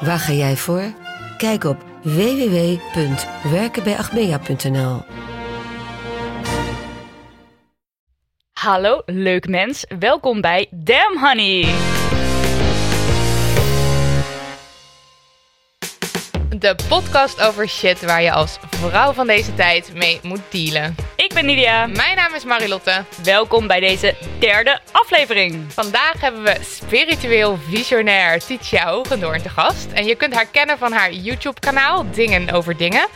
Waar ga jij voor? Kijk op www.werkenbijagmea.nl Hallo, leuk mens. Welkom bij Damn Honey. De podcast over shit waar je als vrouw van deze tijd mee moet dealen. Ik ben Nidia. Mijn naam is Marilotte. Welkom bij deze derde aflevering. Vandaag hebben we spiritueel visionair Titia Hogendoorn te gast. En je kunt haar kennen van haar YouTube-kanaal Dingen over Dingen.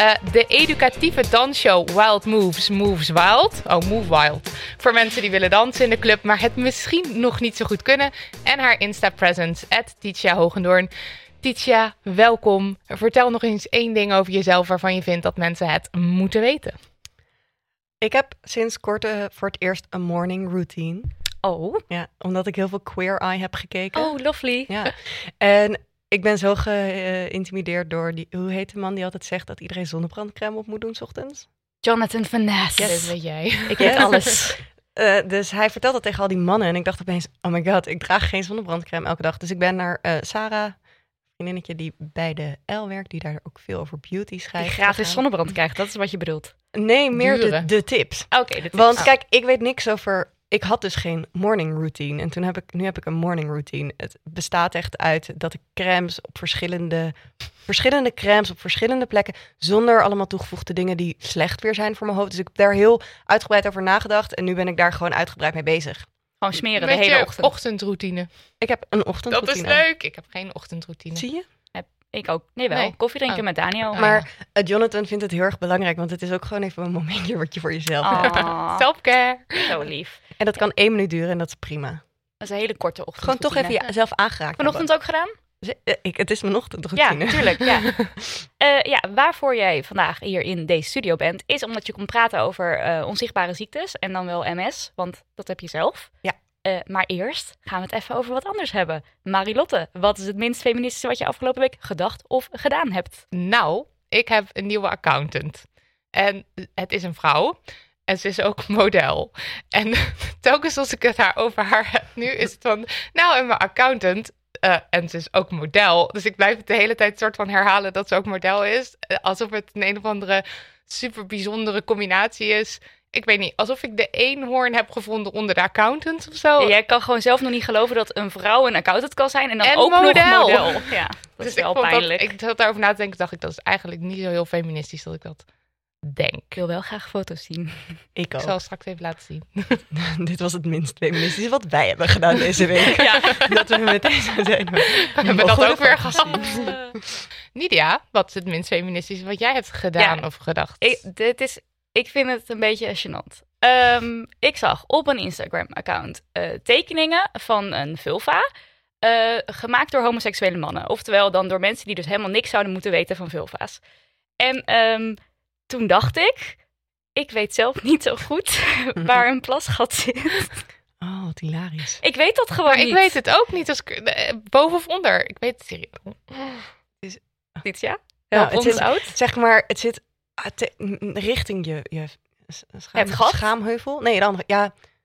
Uh, de educatieve dansshow Wild Moves, Moves Wild. Oh, Move Wild. Voor mensen die willen dansen in de club, maar het misschien nog niet zo goed kunnen. En haar Insta-presence, Titia Hogendoorn. Titia, welkom. Vertel nog eens één ding over jezelf waarvan je vindt dat mensen het moeten weten. Ik heb sinds kort uh, voor het eerst een morning routine. Oh. Ja, omdat ik heel veel Queer Eye heb gekeken. Oh, lovely. Ja. En ik ben zo geïntimideerd door die, hoe heet de man die altijd zegt dat iedereen zonnebrandcrème op moet doen s ochtends? Jonathan Van Ness. Yes. Dat weet jij. Ik weet alles. Uh, dus hij vertelt dat tegen al die mannen. En ik dacht opeens, oh my god, ik draag geen zonnebrandcrème elke dag. Dus ik ben naar uh, Sarah, vriendinnetje die bij de L werkt, die daar ook veel over beauty schrijft. Die gratis zonnebrand krijgt, dat is wat je bedoelt. Nee, meer de, de, tips. Oké, okay, Want kijk, ik weet niks over. Ik had dus geen morning routine. En toen heb ik, nu heb ik een morning routine. Het bestaat echt uit dat ik crèmes op verschillende, verschillende crèmes op verschillende plekken. Zonder allemaal toegevoegde dingen die slecht weer zijn voor mijn hoofd. Dus ik heb daar heel uitgebreid over nagedacht. En nu ben ik daar gewoon uitgebreid mee bezig. Gewoon smeren Met de hele je ochtend. ochtendroutine. Ik heb een ochtendroutine. Dat is leuk. Ik heb geen ochtendroutine. Zie je? Ik ook. Nee, wel. Nee. Koffie drinken Oh. met Daniel. Oh, Maar uh, Jonathan vindt het heel erg belangrijk, want het is ook gewoon even een momentje wat je voor jezelf hebt. Selfcare. zo lief. En dat kan één minuut duren en dat is prima. Dat is een hele korte ochtend. Gewoon toch even jezelf aangeraakt Vanochtend ook gedaan? Uh, Ik, het is mijn Ja, ochtendroutine. tuurlijk. Ja. Eh, ja, waarvoor jij vandaag hier in deze studio bent, is omdat je komt praten over eh, onzichtbare ziektes en dan wel MS, want dat heb je zelf. Ja. Eh, maar eerst gaan we het even over wat anders hebben. Marilotte, wat is het minst feministische wat je afgelopen week gedacht of gedaan hebt? Nou, ik heb een nieuwe accountant. En het is een vrouw. En ze is ook model. En telkens als ik het haar over haar heb nu, is het van... Nou, en mijn accountant... eh, en ze is ook model. Dus ik blijf het de hele tijd soort van herhalen dat ze ook model is. Eh, alsof het een een of andere super bijzondere combinatie is. Ik weet niet, alsof ik de eenhoorn heb gevonden onder de accountants of zo. Ja, jij kan gewoon zelf nog niet geloven dat een vrouw een accountant kan zijn en dan En ook model. nog model. Ja, dat Dus is wel ik vond pijnlijk. Dat, ik zat daarover na te denken, dacht ik, dat is eigenlijk niet zo heel feministisch dat ik dat denk. Ik wil wel graag foto's zien. Ik Ik ook. zal straks even laten zien. Dit was het minst feministische wat wij hebben gedaan deze week. Ja. Dat we meteen zo zijn. We hebben dat ook weer foto's gehad. zien. Nidia, wat is het minst feministische wat jij hebt gedaan Ja. of gedacht? Ik, dit is, ik vind het een beetje gênant. Ehm, ik zag op een Instagram-account eh, tekeningen van een vulva. eh, gemaakt door homoseksuele mannen. Oftewel dan door mensen die dus helemaal niks zouden moeten weten van vulva's. En ehm, toen dacht ik, ik weet zelf niet zo goed waar een plasgat zit. Oh, wat hilarisch. Ik weet dat gewoon maar niet. ik weet het ook niet. Als ik, eh, boven of onder? Ik weet het serieus. niet, ja? Ja, Help het is- uit. Zeg maar, het zit te- richting je, je schaam, Het gat? schaamheuvel. Nee, de andere. Ja,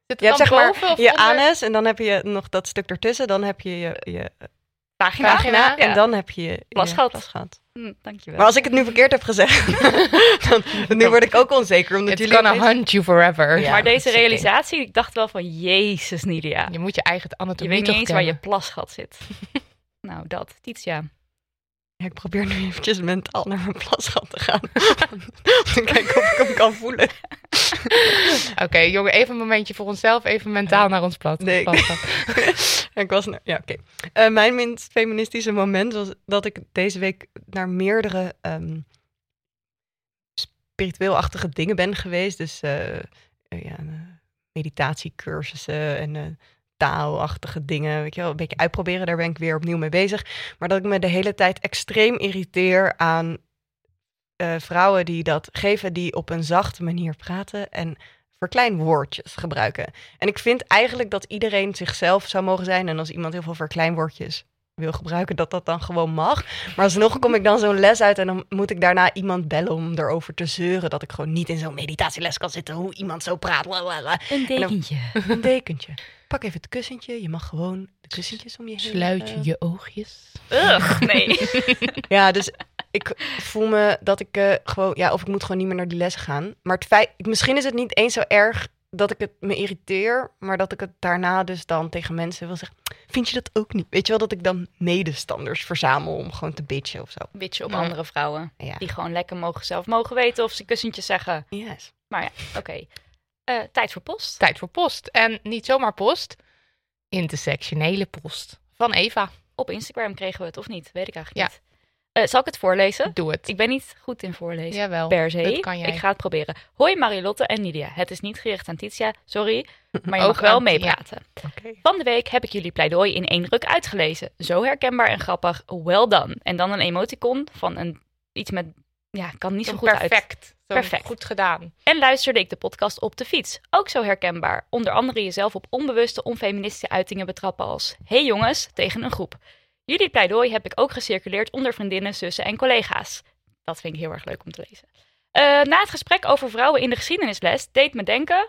Zit je het hebt dan zeg maar boven je onder? anus en dan heb je nog dat stuk ertussen. Dan heb je je, je vagina Ja. en dan heb je je Plasgat. plasgat. Hm, dankjewel. Maar als ik het nu verkeerd heb gezegd, dan nu word ik ook onzeker. Omdat It's jullie gonna hunt you forever. Ja. maar deze realisatie, ik dacht wel van, jezus Nidia. Je moet je eigen Je anatomie weet niet eens waar je plasgat zit. nou, dat. Titia. Ja, ik probeer nu eventjes mentaal naar mijn plasgat te gaan. Om te kijken of ik hem kan voelen. Oké, jongen, even een momentje voor onszelf. Even mentaal naar ons plat. Nee, ik- was ja, oké. Eh, mijn minst feministische moment was dat ik deze week naar meerdere ehm spiritueel-achtige dingen ben geweest. Dus eh, eh, ja, meditatiecursussen en taalachtige dingen. Weet je wel, een beetje uitproberen. Daar ben ik weer opnieuw mee bezig. Maar dat ik me de hele tijd extreem irriteer aan eh, vrouwen die dat geven, die op een zachte manier praten en verkleinwoordjes gebruiken. En ik vind eigenlijk dat iedereen zichzelf zou mogen zijn. En als iemand heel veel verkleinwoordjes wil gebruiken, dat dat dan gewoon mag. Maar alsnog kom ik dan zo'n les uit en dan moet ik daarna iemand bellen om erover te zeuren. Dat ik gewoon niet in zo'n meditatieles kan zitten hoe iemand zo praat. Een dekentje. Een dekentje. Pak even het kussentje. Je mag gewoon de kussentjes om je heen. Sluit je oogjes. Ugh, nee. Ja, dus ik voel me dat ik eh, gewoon, ja, of ik moet gewoon niet meer naar die les gaan. Maar het feit, misschien is het niet eens zo erg dat ik het me irriteer, maar dat ik het daarna dus dan tegen mensen wil zeggen. Vind je dat ook niet? Weet je wel dat ik dan medestanders verzamel om gewoon te bitchen of zo? Beetje op Ja. andere vrouwen. Ja. Die gewoon lekker mogen zelf mogen weten of ze kussentjes zeggen. Yes. Maar ja, oké. Eh, tijd voor post. Tijd voor post. En niet zomaar post. Intersectionele post. Van Eva. Op Instagram kregen we het of niet? Weet ik eigenlijk Ja. niet. Eh, zal ik het voorlezen? Doe het. Ik ben niet goed in voorlezen. Jawel. Per se. Dat kan jij. Ik ga het proberen. Hoi Marilotte en Nidia. Het is niet gericht aan Titia, sorry. Maar je mag wel meepraten. Van de week heb ik jullie pleidooi in één ruk uitgelezen. Zo herkenbaar en grappig. Well done. En dan een emoticon van een, iets met... Ja, kan niet zo goed uit. Perfect. Zo Perfect. Goed gedaan. En luisterde ik de podcast op de fiets. Ook zo herkenbaar. Onder andere jezelf op onbewuste, onfeministische uitingen betrappen als... Hey jongens, tegen een groep. Jullie pleidooi heb ik ook gecirculeerd onder vriendinnen, zussen en collega's. Dat vind ik heel erg leuk om te lezen. Eh, na het gesprek over vrouwen in de geschiedenisles deed me denken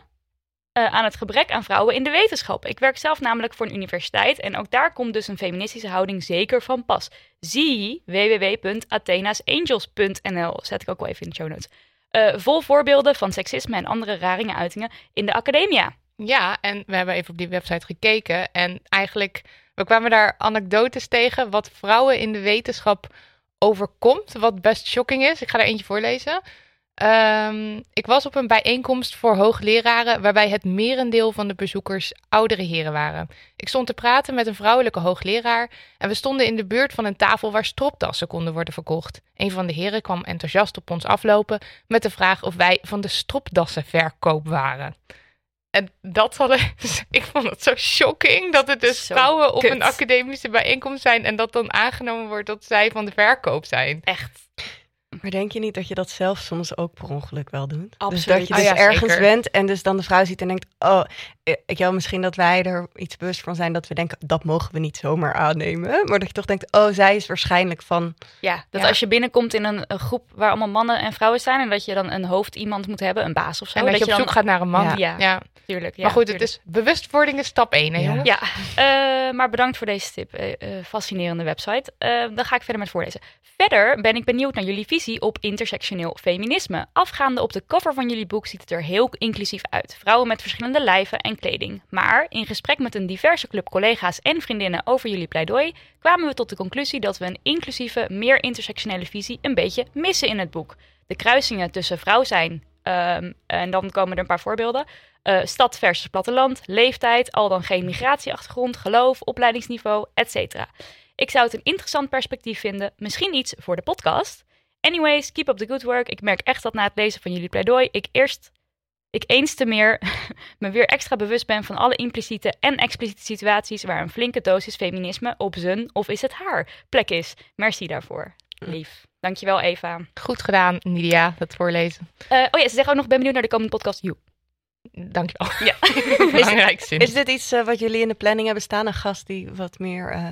eh, aan het gebrek aan vrouwen in de wetenschap. Ik werk zelf namelijk voor een universiteit en ook daar komt dus een feministische houding zeker van pas. Zie www.athenasangels.nl, zet ik ook wel even in de show notes. Eh, vol voorbeelden van seksisme en andere raringen uitingen in de academia. Ja, en we hebben even op die website gekeken. En eigenlijk, we kwamen daar anekdotes tegen wat vrouwen in de wetenschap overkomt. Wat best shocking is. Ik ga er eentje voorlezen. Ehm, ik was op een bijeenkomst voor hoogleraren waarbij het merendeel van de bezoekers oudere heren waren. Ik stond te praten met een vrouwelijke hoogleraar en we stonden in de buurt van een tafel waar stropdassen konden worden verkocht. Een van de heren kwam enthousiast op ons aflopen met de vraag of wij van de stropdassenverkoop waren. En dat hadden. ik vond het zo shocking dat het dus Zo vrouwen op kut. een academische bijeenkomst zijn en dat dan aangenomen wordt dat zij van de verkoop zijn. Echt. Maar denk je niet dat je dat zelf soms ook per ongeluk wel doet? Dus Absoluut. dat je Oh dus ja, ergens zeker. bent en dus dan de vrouw ziet en denkt... Oh, eh, ik wil misschien dat wij er iets bewust van zijn dat we denken... dat mogen we niet zomaar aannemen. Maar dat je toch denkt, oh, zij is waarschijnlijk van... Ja, dat Ja. als je binnenkomt in een, een groep waar allemaal mannen en vrouwen zijn en dat je dan een hoofd iemand moet hebben, een baas of zo. En dat, je op dan, zoek gaat naar een man. Ja. Ja. Ja. Tuurlijk, ja, maar goed, tuurlijk. het is bewustwording is stap 1, hè Ja. jongens? Ja, eh, maar bedankt voor deze tip. Eh, fascinerende website. Eh, dan ga ik verder met voorlezen. Verder ben ik benieuwd naar jullie visie op intersectioneel feminisme. Afgaande op de cover van jullie boek ziet het er heel inclusief uit. Vrouwen met verschillende lijven en kleding. Maar in gesprek met een diverse club collega's en vriendinnen over jullie pleidooi... kwamen we tot de conclusie dat we een inclusieve, meer intersectionele visie een beetje missen in het boek. De kruisingen tussen vrouw zijn... ehm, en dan komen er een paar voorbeelden. Eh, stad versus platteland, leeftijd, al dan geen migratieachtergrond, geloof, opleidingsniveau, etc. Ik zou het een interessant perspectief vinden, misschien iets voor de podcast. Anyways, keep up the good work. Ik merk echt dat na het lezen van jullie pleidooi ik eerst, ik eens te meer me weer extra bewust ben van alle impliciete en expliciete situaties waar een flinke dosis feminisme op zijn of is het haar plek is. Merci daarvoor. Lief. Dankjewel Eva. Goed gedaan, Nidia, dat voorlezen. Eh, oh ja, ze zeggen ook nog ben benieuwd naar de komende podcast. Joe. Dankjewel. Ja. Belangrijk zin. Is dit iets eh, wat jullie in de planning hebben staan? Een gast die wat meer eh,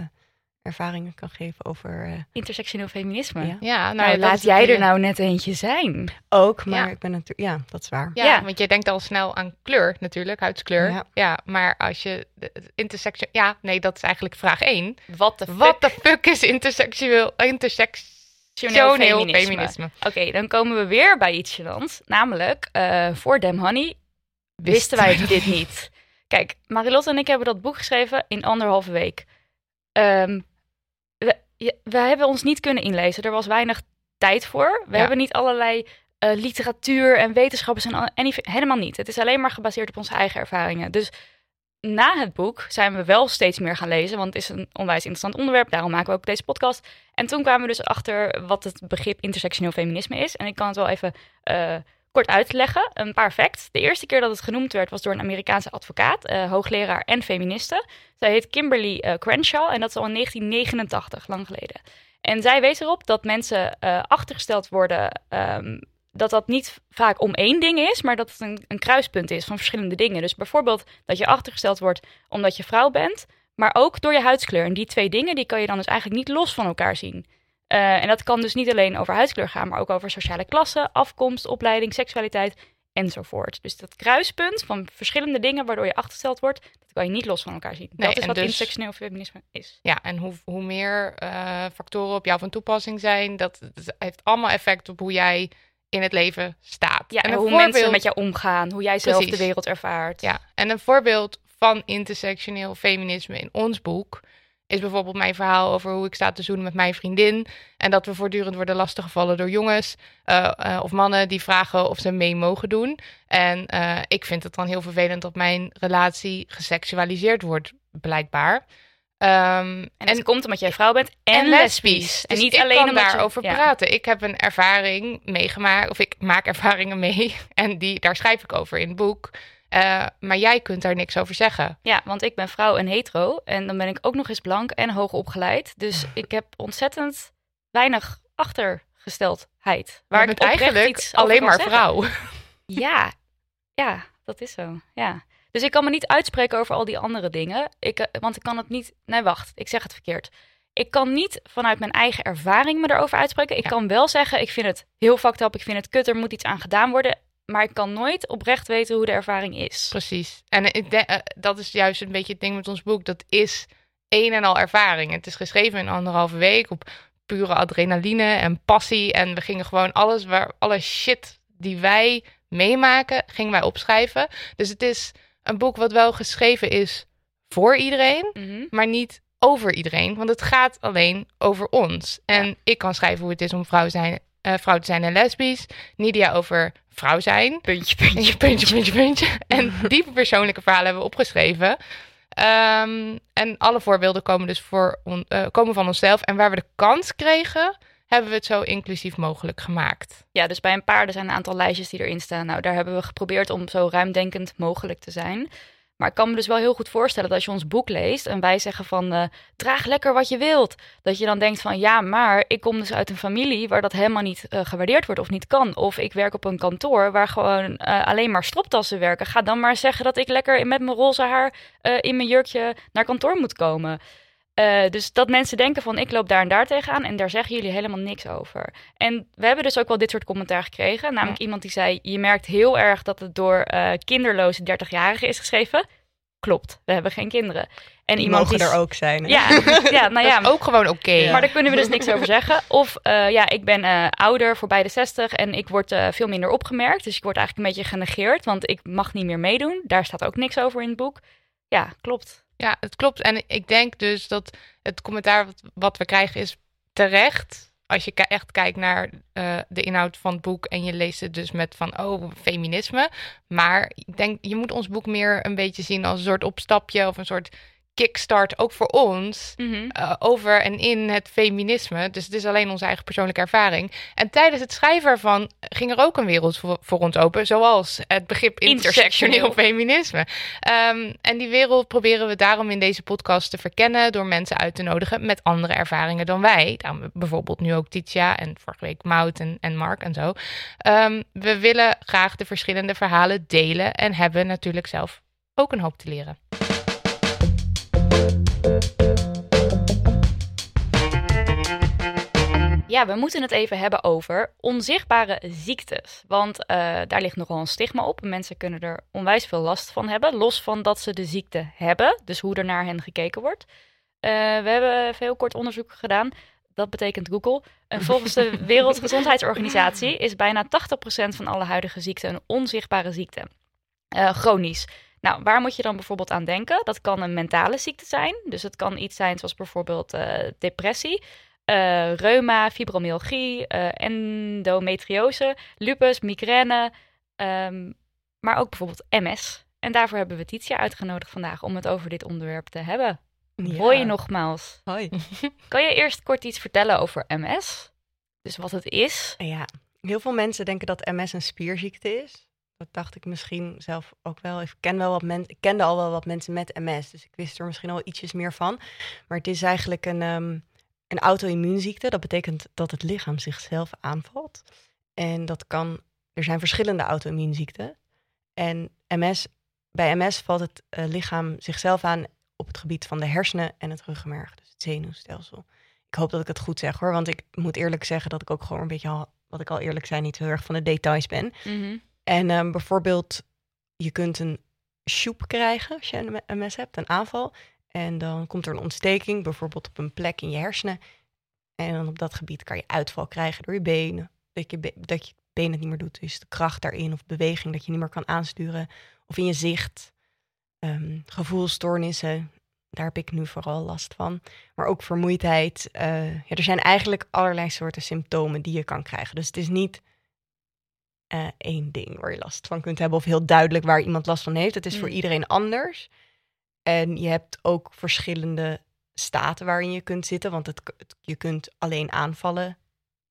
ervaringen kan geven over... eh, Intersectioneel feminisme. Ja. Ja, nou, Nou, laat jij er nou net eentje zijn. ook, maar Ja. ik ben natuurlijk... Ja, dat is waar. Ja, Ja. want je denkt al snel aan kleur natuurlijk, huidskleur. Ja. Ja, maar als je de- de intersection... Ja, nee, dat is eigenlijk vraag 1. Wat de fuck? Wat de fuck is intersectioneel feminisme. feminisme? Oké, dan komen we weer bij iets gênants. Namelijk, eh, voor Dem Honey wisten wij dit niet. Kijk, Marilotte en ik hebben dat boek geschreven in anderhalve week. Ehm, we- hebben ons niet kunnen inlezen. Er was weinig tijd voor. We Ja. hebben niet allerlei eh, literatuur en wetenschappers en, al- en helemaal niet. Het is alleen maar gebaseerd op onze eigen ervaringen. Dus na het boek zijn we wel steeds meer gaan lezen, want het is een onwijs interessant onderwerp. Daarom maken we ook deze podcast. En toen kwamen we dus achter wat het begrip intersectioneel feminisme is. En ik kan het wel even eh, kort uitleggen. Een paar facts. De eerste keer dat het genoemd werd was door een Amerikaanse advocaat, eh, hoogleraar en feministe. Zij heet Kimberly eh, Crenshaw en dat is al in 1989, lang geleden. En zij wees erop dat mensen eh, achtergesteld worden, ehm, dat dat niet vaak om één ding is, maar dat het een, een kruispunt is van verschillende dingen. Dus bijvoorbeeld dat je achtergesteld wordt omdat je vrouw bent, maar ook door je huidskleur. En die twee dingen die kan je dan dus eigenlijk niet los van elkaar zien. Eh, en dat kan dus niet alleen over huidskleur gaan, maar ook over sociale klasse, afkomst, opleiding, seksualiteit enzovoort. Dus dat kruispunt van verschillende dingen waardoor je achtergesteld wordt, dat kan je niet los van elkaar zien. Nee, dat is wat dus- intersectioneel feminisme is. Ja, en hoe, hoe meer eh, factoren op jou van toepassing zijn, dat, dat heeft allemaal effect op hoe jij in het leven staat. Ja, en, hoe mensen met jou omgaan, hoe jij zelf Precies. de wereld ervaart. Ja, en een voorbeeld van intersectioneel feminisme in ons boek is bijvoorbeeld mijn verhaal over hoe ik sta te zoenen met mijn vriendin. En dat we voortdurend worden lastiggevallen door jongens eh, eh, of mannen die vragen of ze mee mogen doen. En eh, ik vind het dan heel vervelend dat mijn relatie geseksualiseerd wordt, blijkbaar. Ehm, En dat komt omdat jij vrouw bent en, lesbisch. En Dus niet ik alleen kan je- daarover ja. praten. Ik heb een ervaring meegemaakt, of ik maak ervaringen mee. En die, daar schrijf ik over in het boek. Eh, maar jij kunt daar niks over zeggen. Ja, want ik ben vrouw en hetero. En dan ben ik ook nog eens blank en hoog opgeleid. Dus ik heb ontzettend weinig achtergesteldheid. Waar ik eigenlijk iets alleen maar zeggen. vrouw. Ja, ja, dat is zo. Ja. Dus ik kan me niet uitspreken over al die andere dingen. Ik, eh, want ik kan het niet. Nee, wacht, ik zeg het verkeerd. Ik kan niet vanuit mijn eigen ervaring me erover uitspreken. Ik Ja. kan wel zeggen, ik vind het heel fucked up, ik vind het kut, er moet iets aan gedaan worden. Maar ik kan nooit oprecht weten hoe de ervaring is. Precies. En ik denk, eh, dat is juist een beetje het ding met ons boek. Dat is een en al ervaring. Het is geschreven in anderhalve week op pure adrenaline en passie. En we gingen gewoon alles, waar, alle shit die wij meemaken, gingen wij opschrijven. Dus het is een boek wat wel geschreven is voor iedereen, Mhm. maar niet over iedereen. Want het gaat alleen over ons. En Ja. ik kan schrijven hoe het is om vrouw, zijn, vrouw te zijn en lesbisch. Nidia over vrouw zijn. Puntje, puntje. Puntje, puntje, puntje. En die persoonlijke verhalen hebben we opgeschreven. Ehm, en alle voorbeelden komen dus voor on- eh, komen van onszelf. En waar we de kans kregen, hebben we het zo inclusief mogelijk gemaakt. Ja, dus bij een paar, er zijn een aantal lijstjes die erin staan. Nou, daar hebben we geprobeerd om zo ruimdenkend mogelijk te zijn. Maar ik kan me dus wel heel goed voorstellen dat als je ons boek leest en wij zeggen van eh, draag lekker wat je wilt. Dat je dan denkt van ja, maar ik kom dus uit een familie waar dat helemaal niet eh, gewaardeerd wordt of niet kan. Of ik werk op een kantoor waar gewoon eh, alleen maar stroptassen werken. Ga dan maar zeggen dat ik lekker met mijn roze haar in mijn jurkje naar kantoor moet komen. Eh, dus dat mensen denken van ik loop daar en daar tegenaan en daar zeggen jullie helemaal niks over. En we hebben dus ook wel dit soort commentaar gekregen. Namelijk iemand die zei, je merkt heel erg dat het door eh, kinderloze 30-jarigen is geschreven. Klopt, we hebben geen kinderen. En Die iemand mogen die... er ook zijn. hè? Ja, ja, nou ja, Dat is ook gewoon oké. Ja. maar daar kunnen we dus niks over zeggen. Of eh, ja, ik ben ouder, voorbij de 60 en ik word veel minder opgemerkt. Dus ik word eigenlijk een beetje genegeerd, want ik mag niet meer meedoen. Daar staat ook niks over in het boek. Ja, klopt. Ja, het klopt. En ik denk dus dat het commentaar wat, wat we krijgen is terecht. Als je echt kijkt naar eh, de inhoud van het boek en je leest het dus met van, oh, feminisme. Maar ik denk, je moet ons boek meer een beetje zien als een soort opstapje of een soort kickstart, ook voor ons, Mhm. eh, over en in het feminisme. Dus het is alleen onze eigen persoonlijke ervaring. En tijdens het schrijven ervan ging er ook een wereld voor, voor ons open, zoals het begrip intersectioneel Intersectioneel. feminisme. Ehm, en die wereld proberen we daarom in deze podcast te verkennen door mensen uit te nodigen met andere ervaringen dan wij. Daarom bijvoorbeeld nu ook Titia en vorige week Maud en, en Mark en zo. Ehm, we willen graag de verschillende verhalen delen en hebben natuurlijk zelf ook een hoop te leren. Ja, we moeten het even hebben over onzichtbare ziektes. Want eh, daar ligt nogal een stigma op. Mensen kunnen er onwijs veel last van hebben. Los van dat ze de ziekte hebben. Dus hoe er naar hen gekeken wordt. Eh, we hebben veel kort onderzoek gedaan. Dat betekent Google. En volgens de Wereldgezondheidsorganisatie is bijna 80% van alle huidige ziekten een onzichtbare ziekte. Eh, chronisch. Nou, waar moet je dan bijvoorbeeld aan denken? Dat kan een mentale ziekte zijn. Dus het kan iets zijn zoals bijvoorbeeld eh, depressie. eh, reuma, fibromyalgie, eh, endometriose, lupus, migraine, ehm, maar ook bijvoorbeeld MS. En daarvoor hebben we Titia uitgenodigd vandaag om het over dit onderwerp te hebben. Hoi nogmaals. Hoi. Kan je eerst kort iets vertellen over MS? Dus wat het is? Ja, heel veel mensen denken dat MS een spierziekte is. Dat dacht ik misschien zelf ook wel. Ik, ken wel wat mensen, ik kende al wel wat mensen met MS, dus ik wist er misschien al ietsjes meer van. Maar het is eigenlijk een, ehm, een auto-immuunziekte. Dat betekent dat het lichaam zichzelf aanvalt. En dat kan, er zijn verschillende auto-immuunziekten. En MS, bij MS valt het eh, lichaam zichzelf aan op het gebied van de hersenen en het ruggenmerg, dus het zenuwstelsel. Ik hoop dat ik het goed zeg hoor, want ik moet eerlijk zeggen dat ik ook gewoon een beetje al, wat ik al eerlijk zei, niet heel erg van de details ben. Mhm. En ehm, bijvoorbeeld, je kunt een shoep krijgen als je een MS hebt, een aanval. En dan komt er een ontsteking, bijvoorbeeld op een plek in je hersenen. En dan op dat gebied kan je uitval krijgen door je benen. Dat je, dat je been het niet meer doet, dus de kracht daarin of beweging dat je niet meer kan aansturen. Of in je zicht, Ehm, gevoelstoornissen, daar heb ik nu vooral last van. Maar ook vermoeidheid. eh, ja, er zijn eigenlijk allerlei soorten symptomen die je kan krijgen. Dus het is niet eh, één ding waar je last van kunt hebben of heel duidelijk waar iemand last van heeft. Het is voor Mm. iedereen anders. En je hebt ook verschillende staten waarin je kunt zitten, want het, het- je kunt alleen aanvallen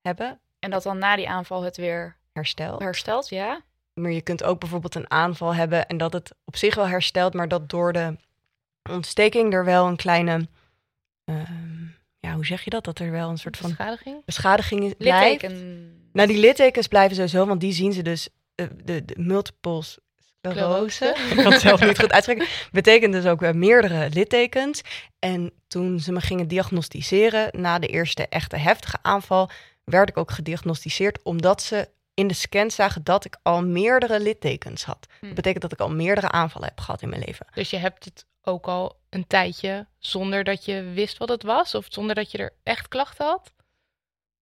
hebben, En dat dan na die aanval het weer herstel. herstelt, ja? Maar je kunt ook bijvoorbeeld een aanval hebben en dat het op zich wel herstelt, maar dat door de ontsteking er wel een kleine, ehm, ja, hoe zeg je dat? Dat er wel een soort van Beschadiging? beschadiging blijft. Litteken. Nou, die littekens blijven sowieso, want die zien ze dus, eh, de, de multiple sclerose. Ik kan het zelf niet goed uitspreken. Betekent dus ook eh, meerdere littekens. En toen ze me gingen diagnosticeren, na de eerste echte heftige aanval, werd ik ook gediagnosticeerd, omdat ze in de scan zagen dat ik al meerdere littekens had. Dat betekent dat ik al meerdere aanvallen heb gehad in mijn leven. Dus je hebt het ook al een tijdje zonder dat je wist wat het was? Of zonder dat je er echt klachten had?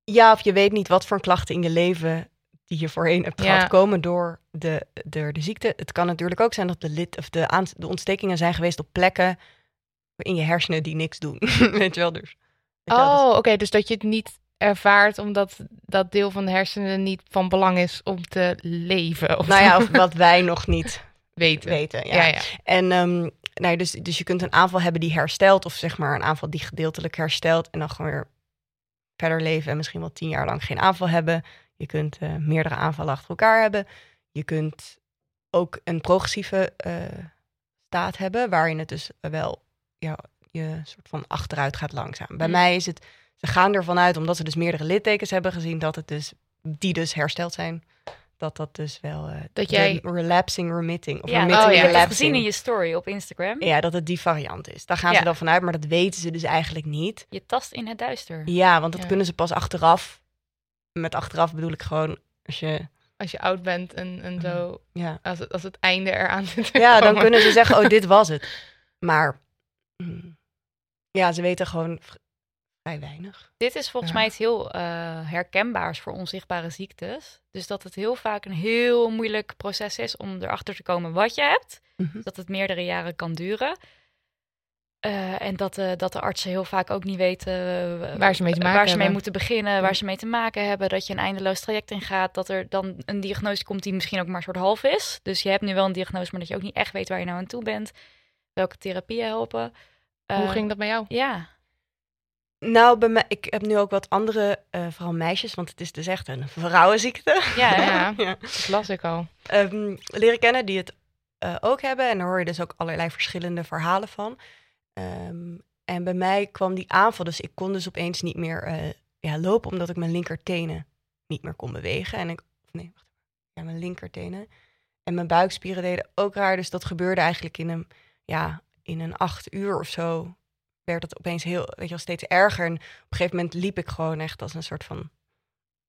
Ja, of je weet niet wat voor klachten in je leven die je voorheen hebt Ja. gehad komen door de, door de ziekte. Het kan natuurlijk ook zijn dat de, lid, of de, aan, de ontstekingen zijn geweest op plekken in je hersenen die niks doen. weet je wel, dus. weet je wel, dus- Oh, oké. dus dat je het niet ervaart omdat dat deel van de hersenen niet van belang is om te leven. Of nou ja, of wat wij nog niet weten. weten. Ja. Ja, ja. En nou dus, dus je kunt een aanval hebben die herstelt, of zeg maar een aanval die gedeeltelijk herstelt, en dan gewoon weer verder leven en misschien wel tien jaar lang geen aanval hebben. Je kunt eh, meerdere aanvallen achter elkaar hebben. Je kunt ook een progressieve eh, staat hebben, waarin het dus wel ja, je soort van achteruit gaat langzaam. Bij Mm. mij is het, ze gaan ervan uit, omdat ze dus meerdere littekens hebben gezien, dat het dus, die dus hersteld zijn, dat dat dus wel, eh, Dat jij- relapsing remitting, of Ja, remitting oh ja. relapsing. gezien in je story op Instagram. Ja, dat het die variant is. Daar gaan Ja. ze dan vanuit, maar dat weten ze dus eigenlijk niet. Je tast in het duister. Ja, want dat Ja. kunnen ze pas achteraf. Met achteraf bedoel ik gewoon als je. Als je oud bent en, en zo, Ja, als het, als het einde eraan zit ja dan kunnen ze zeggen: Oh, dit was het. Maar mm, ja, ze weten gewoon vrij weinig. Dit is volgens Ja. mij iets heel eh, herkenbaars voor onzichtbare ziektes. Dus dat het heel vaak een heel moeilijk proces is om erachter te komen wat je hebt. Mhm. Dat het meerdere jaren kan duren. Eh, en dat, de dat de artsen heel vaak ook niet weten eh, Waar ze mee te maken waar ze mee moeten beginnen, waar ze mee te maken hebben. Dat je een eindeloos traject ingaat. Dat er dan een diagnose komt die misschien ook maar een soort half is. Dus je hebt nu wel een diagnose, maar dat je ook niet echt weet waar je nou aan toe bent. Welke therapieën helpen. Hoe Eh, ging dat bij jou? Ja, Nou, bij mij, ik heb nu ook wat andere, eh, vooral meisjes, want het is dus echt een vrouwenziekte. ja? Ja, ja. dat las ik al. ehm, leren kennen die het eh, ook hebben. En daar hoor je dus ook allerlei verschillende verhalen van. Ehm, en bij mij kwam die aanval, dus ik kon dus opeens niet meer eh, ja, lopen, omdat ik mijn linkertenen niet meer kon bewegen. En ik, nee, wacht even. Ja, mijn linkertenen. En mijn buikspieren deden ook raar, dus dat gebeurde eigenlijk in een, ja, in een acht uur of zo. Werd het opeens heel, weet je wel, steeds erger. En op een gegeven moment liep ik gewoon echt als een soort van,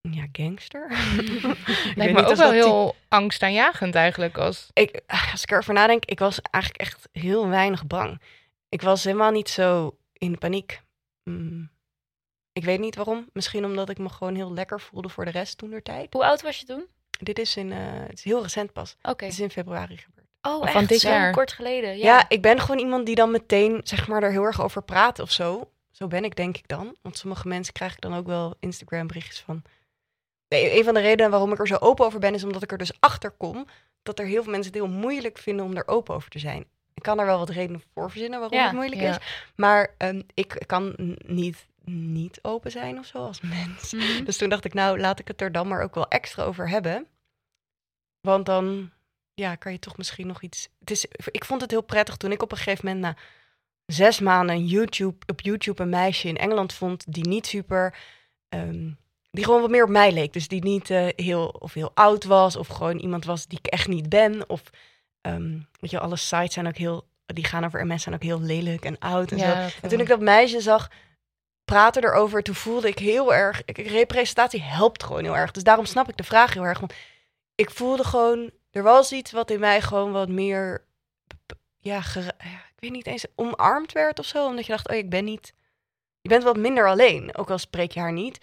ja, gangster. Lijkt me niet ook wel die- heel angstaanjagend eigenlijk. Als... ik, als ik erover nadenk, ik was eigenlijk echt heel weinig bang. Ik was helemaal niet zo in paniek. Mm. Ik weet niet waarom. Misschien omdat ik me gewoon heel lekker voelde voor de rest toen der tijd. Hoe oud was je toen? Dit is in, eh, het is heel recent pas. Oké. Het is in februari gebeurd. Oh, van echt? dit Zo jaar? kort geleden. Ja. Ja. ik ben gewoon iemand die dan meteen, zeg maar, er heel erg over praat of zo. zo ben ik denk ik dan. Want sommige mensen krijg ik dan ook wel Instagram berichtjes van. Nee, een van de redenen waarom ik er zo open over ben, is omdat ik er dus achter kom dat er heel veel mensen het heel moeilijk vinden om er open over te zijn. Ik kan er wel wat redenen voor verzinnen waarom Ja, het moeilijk ja. is. Maar ehm, ik kan niet, niet open zijn of zo als mens. Mhm. Dus toen dacht ik, nou, laat ik het er dan maar ook wel extra over hebben. Want dan ja, kan je toch misschien nog iets. Het is, ik vond het heel prettig toen ik op een gegeven moment na zes maanden YouTube, op YouTube een meisje in Engeland vond die niet super. ehm, die gewoon wat meer op mij leek. Dus die niet eh, heel, of heel oud was. Of gewoon iemand was die ik echt niet ben. Of ehm, weet je, alle sites zijn ook heel. Die gaan over MS zijn ook heel lelijk en oud en zo. Ja, En toen ik dat meisje zag praten erover, toen voelde ik heel erg. ik- Representatie helpt gewoon heel erg. Dus daarom snap ik de vraag heel erg. Want ik voelde gewoon. Er was iets wat in mij gewoon wat meer. Ja, ik weet niet eens. omarmd werd of zo. Omdat je dacht: oh, ik ben niet. Je bent wat minder alleen. Ook al spreek je haar niet.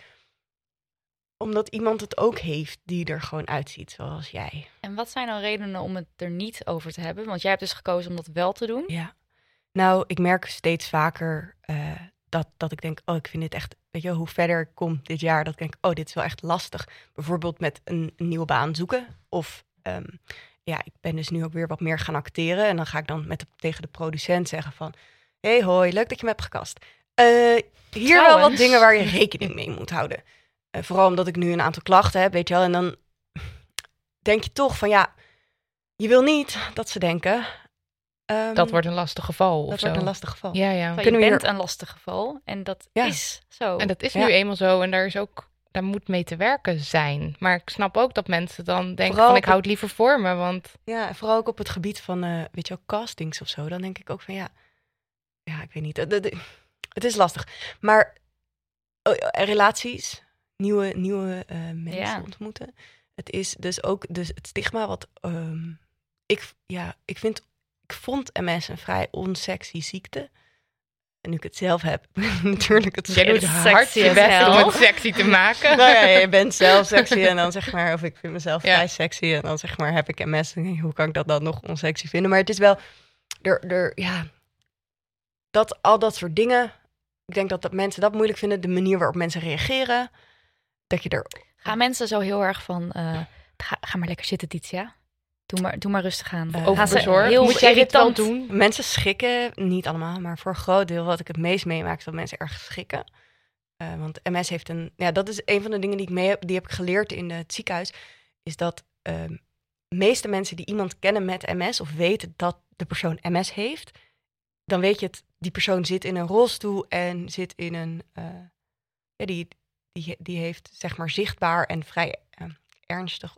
Omdat iemand het ook heeft die er gewoon uitziet zoals jij. En wat zijn dan redenen om het er niet over te hebben? Want jij hebt dus gekozen om dat wel te doen. Ja. Nou, ik merk steeds vaker eh, dat, dat ik denk, oh, ik vind dit echt, weet je, hoe verder ik kom dit jaar, dat ik denk, oh, dit is wel echt lastig. Bijvoorbeeld met een, een nieuwe baan zoeken. Of ehm, ja, ik ben dus nu ook weer wat meer gaan acteren. En dan ga ik dan met de, tegen de producent zeggen van, hey, hoi, leuk dat je me hebt gekast. Eh, hier wel wat dingen waar je rekening mee moet houden. Eh, vooral omdat ik nu een aantal klachten heb, weet je wel. En dan denk je toch van, ja, je wil niet dat ze denken... ehm, dat wordt een lastig geval. dat of wordt zo. een lastig geval. Ja, ja. Kunnen je we bent hier- een lastig geval. En dat Ja. is zo. En dat is Ja. nu eenmaal zo. En daar is ook. Daar moet mee te werken zijn. Maar ik snap ook dat mensen dan denken Vooral van ik hou het liever voor me. Want Ja, en vooral ook op het gebied van, eh, weet je wel, castings of zo. Dan denk ik ook van, ja, ja, ik weet niet. Het- is lastig. Maar oh, relaties, nieuwe, nieuwe eh, mensen Ja. ontmoeten. Het is dus ook dus het stigma wat ehm, ik, ja, ik vind, ik vond MS een vrij onsexy ziekte. En nu ik het zelf heb, natuurlijk het jij doet sexy hard je as best om het sexy te maken. nou ja, je bent zelf sexy en dan zeg maar, of ik vind mezelf Ja. vrij sexy en dan zeg maar, heb ik MS. En hoe kan ik dat dan nog onsexy vinden? Maar het is wel, er, er, ja, dat al dat soort dingen. Ik denk dat, dat mensen dat moeilijk vinden, de manier waarop mensen reageren. Dat je er, Gaan mensen zo heel erg van... eh, ga, ga maar lekker zitten, Titia. Doe maar, doe maar rustig aan. Overbezorgd. heel Moet jij dit wel irritant- doen? mensen schrikken, niet allemaal, maar voor een groot deel wat ik het meest meemaak, is dat mensen erg schrikken. Eh, want MS heeft een, ja, dat is een van de dingen die ik mee heb, die heb ik geleerd in het ziekenhuis, is dat ehm meeste mensen die iemand kennen met MS of weten dat de persoon MS heeft, dan weet je het, die persoon zit in een rolstoel en zit in een, eh, ja, die, die, die heeft zeg maar zichtbaar en vrij ernstig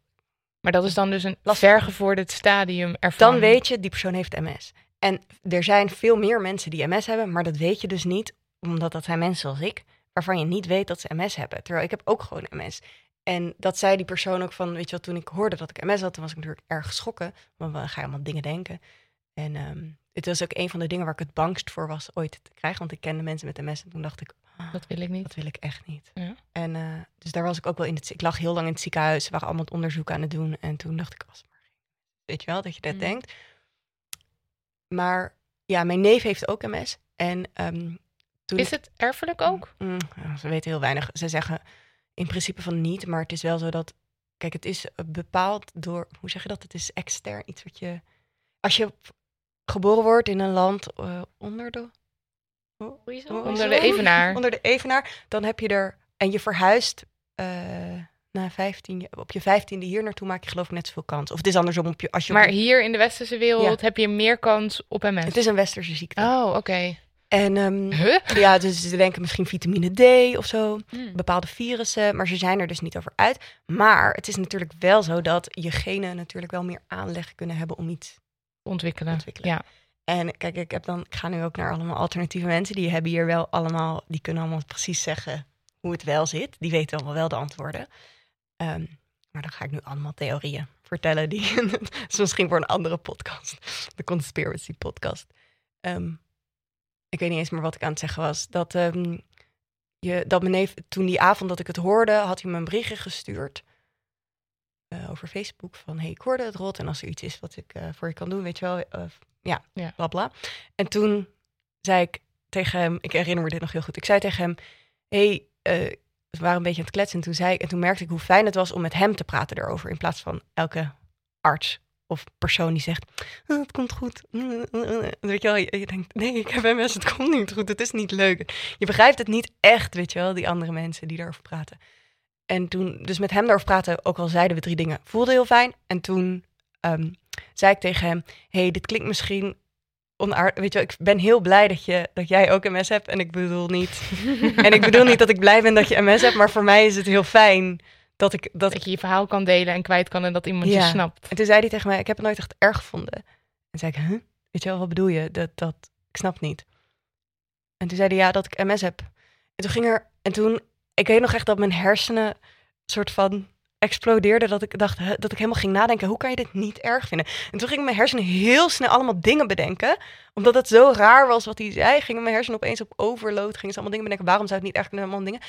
Maar dat is dan dus een Lastig. vergevorderd stadium ervan. dan weet je, die persoon heeft MS. En er zijn veel meer mensen die MS hebben, maar dat weet je dus niet, omdat dat zijn mensen zoals ik, waarvan je niet weet dat ze MS hebben. Terwijl ik heb ook gewoon MS. En dat zei die persoon ook van, weet je wel, toen ik hoorde dat ik MS had, toen was ik natuurlijk erg geschrokken, want dan ga je allemaal dingen denken. En ehm, het was ook een van de dingen waar ik het bangst voor was ooit te krijgen, want ik kende mensen met MS en toen dacht ik, Dat wil ik niet. dat wil ik echt niet. Ja. En eh, dus daar was ik ook wel in het. Ik lag heel lang in het ziekenhuis. Ze waren allemaal het onderzoek aan het doen. En toen dacht ik, als maar geen- weet je wel, dat je dat Mm. denkt. Maar ja, mijn neef heeft ook MS. En ehm, toen. Is het erfelijk ook? Mm, ja, ze weten heel weinig. Ze zeggen in principe van niet, maar het is wel zo dat. Kijk, het is eh, bepaald door. Hoe zeg je dat? Het is extern. Iets wat je. Als je geboren wordt in een land eh, onder de. Hoezo? Oh, Onder de evenaar. Onder de evenaar. Dan heb je er. En je verhuist. eh, na 15, jaar- op je vijftiende hier naartoe maak je geloof ik net zoveel kans. Of het is andersom op je. Als je Maar hier in de westerse wereld heb je meer kans op MS. het is een westerse ziekte. Oh, oké. En ehm, Huh? ja, dus ze denken misschien vitamine D of zo. Hmm. bepaalde virussen, maar ze zijn er dus niet over uit. Maar het is natuurlijk wel zo dat je genen natuurlijk wel meer aanleg kunnen hebben om iets. Ontwikkelen. Ontwikkelen. Ja. En kijk, ik heb dan, ik ga nu ook naar allemaal alternatieve mensen. Die hebben hier wel allemaal, die kunnen allemaal precies zeggen hoe het wel zit. Die weten allemaal wel de antwoorden. Ehm, maar dan ga ik nu allemaal theorieën vertellen. Die dat is misschien voor een andere podcast. De conspiracy podcast. Ehm, ik weet niet eens meer wat ik aan het zeggen was. Dat, ehm, je, dat mijn neef, toen die avond dat ik het hoorde, had hij me een berichtje gestuurd. eh, over Facebook van, hey, ik hoorde het rot. En als er iets is wat ik eh, voor je kan doen, weet je wel. eh, ja, Ja. bla bla. En toen zei ik tegen hem, ik herinner me dit nog heel goed. Ik zei tegen hem, hey, eh, we waren een beetje aan het kletsen. En toen, zei, ik- en toen merkte ik hoe fijn het was om met hem te praten erover. In plaats van elke arts of persoon die zegt, "Oh, het komt goed. Weet je wel, je, je denkt, nee, ik heb MS, het komt niet goed. Het is niet leuk. Je begrijpt het niet echt, weet je wel, die andere mensen die daarover praten. En toen, dus met hem daarover praten, ook al zeiden we drie dingen, voelde heel fijn. En toen ehm, zei ik tegen hem, hey, dit klinkt misschien onaardig. Weet je wel, ik ben heel blij dat, je, dat jij ook MS hebt. En ik bedoel niet, en ik bedoel niet dat ik blij ben dat je MS hebt, maar voor mij is het heel fijn dat ik, dat Dat je je verhaal kan delen en kwijt kan en dat iemand je snapt. en toen zei hij tegen mij, ik heb het nooit echt erg gevonden. En zei ik, huh? Weet je wel, wat bedoel je? Dat, dat, ik snap niet. En toen zei hij, ja, dat ik MS heb. En toen ging er, en toen, ik weet nog echt dat mijn hersenen soort van explodeerden. Dat ik dacht, dat ik helemaal ging nadenken, hoe kan je dit niet erg vinden? En toen gingen mijn hersenen heel snel allemaal dingen bedenken. Omdat het zo raar was wat hij zei, gingen mijn hersenen opeens op overload. Gingen ze allemaal dingen bedenken, waarom zou het niet erg kunnen? Allemaal dingen.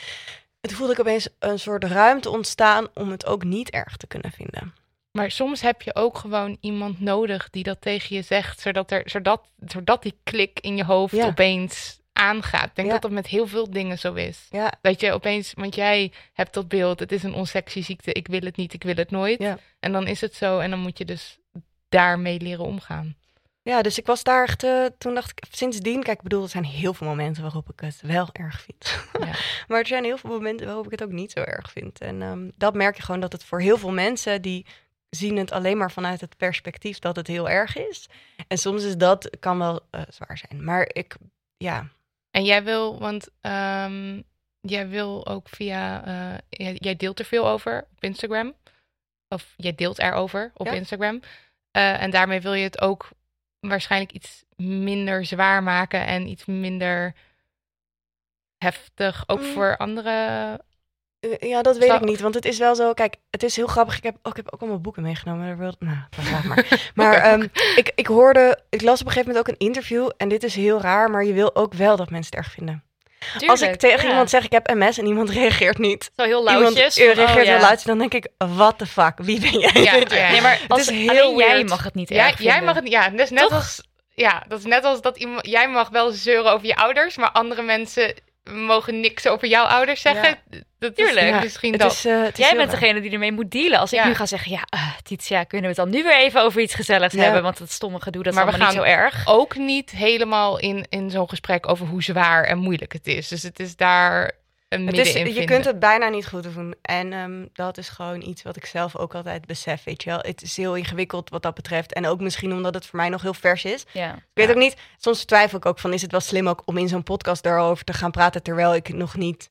En toen voelde ik opeens een soort ruimte ontstaan om het ook niet erg te kunnen vinden. Maar soms heb je ook gewoon iemand nodig die dat tegen je zegt, zodat, er, zodat, zodat die klik in je hoofd Ja. opeens aangaat. Ik denk Ja. dat dat met heel veel dingen zo is. Ja, Dat je opeens, want jij hebt dat beeld, het is een onsexy ziekte, ik wil het niet, ik wil het nooit. Ja. En dan is het zo en dan moet je dus daarmee leren omgaan. Ja, dus ik was daar echt, eh, toen dacht ik, sindsdien, kijk, ik bedoel, er zijn heel veel momenten waarop ik het wel erg vind. Ja. maar er zijn heel veel momenten waarop ik het ook niet zo erg vind. En ehm, dat merk je gewoon dat het voor heel veel mensen die zien het alleen maar vanuit het perspectief dat het heel erg is. En soms is dat, kan wel eh, zwaar zijn. Maar ik, ja, En jij wil, want ehm, jij wil ook via, eh, jij, jij deelt er veel over op Instagram. Of jij deelt erover op Ja. Instagram. Eh, en daarmee wil je het ook waarschijnlijk iets minder zwaar maken en iets minder heftig. Ook Mm. voor andere. Eh, Ja, dat weet Zou- ik niet. Want het is wel zo. Kijk, het is heel grappig. Ik heb ook, ik heb ook allemaal boeken meegenomen. Nou, laat maar. Maar ehm, ik, ik hoorde. Ik las op een gegeven moment ook een interview. En dit is heel raar. Maar je wil ook wel dat mensen het erg vinden. Als ik tegen iemand zeg ik heb MS en iemand reageert niet. Zo heel Iemand lauwtjes. van, reageert oh, ja. heel luid. Dan denk ik, what the fuck? Wie ben jij? Ja, ja. Nee, maar als, is heel alleen jij mag het niet Jij, jij mag het, ja, dat is net Toch? als, ja, dat is net als dat iemand, jij mag wel zeuren over je ouders, maar andere mensen mogen niks over jouw ouders zeggen. Dat is Tuurlijk. ja, misschien Het dat. is, eh, het is Jij bent raar. degene die ermee moet dealen. Als ik Ja. nu ga zeggen, ja, eh, Titia, kunnen we het dan nu weer even over iets gezelligs Ja. hebben? Want dat stomme gedoe, dat is Maar we allemaal niet zo gaan- erg. ook niet helemaal in, in zo'n gesprek over hoe zwaar en moeilijk het is. Dus het is daar een midden in je kunt het bijna niet goed doen. En ehm, dat is gewoon iets wat ik zelf ook altijd besef, weet je wel. Het is heel ingewikkeld wat dat betreft. En ook misschien omdat het voor mij nog heel vers is. Ja. Ik weet ook niet, soms twijfel ik ook van, is het wel slim ook om in zo'n podcast daarover te gaan praten, terwijl ik nog niet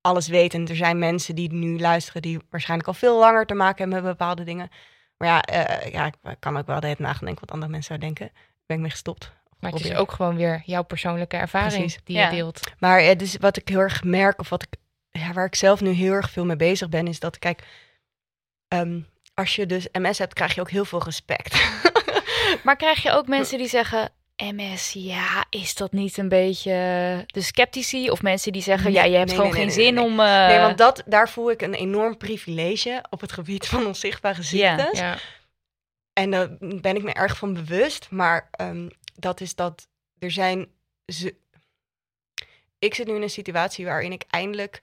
alles weet. En er zijn mensen die nu luisteren, die waarschijnlijk al veel langer te maken hebben met bepaalde dingen. Maar ja, eh, ja ik kan ook wel de hele wat andere mensen zouden denken. Ben ik mee gestopt. Maar het is ook gewoon weer jouw persoonlijke ervaring Precies. die je deelt. Maar het is wat ik heel erg merk, of wat ik, ja, waar ik zelf nu heel erg veel mee bezig ben, is dat, kijk, ehm, als je dus MS hebt, krijg je ook heel veel respect. Maar krijg je ook mensen die zeggen, MS, ja, is dat niet een beetje de sceptici? Of mensen die zeggen, ja, je hebt nee, gewoon nee, geen nee, zin om... eh, nee, want dat, daar voel ik een enorm privilege op het gebied van onzichtbare ziektes. Ja. En daar ben ik me erg van bewust. Maar ehm, dat is dat er zijn. Ze... Ik zit nu in een situatie waarin ik eindelijk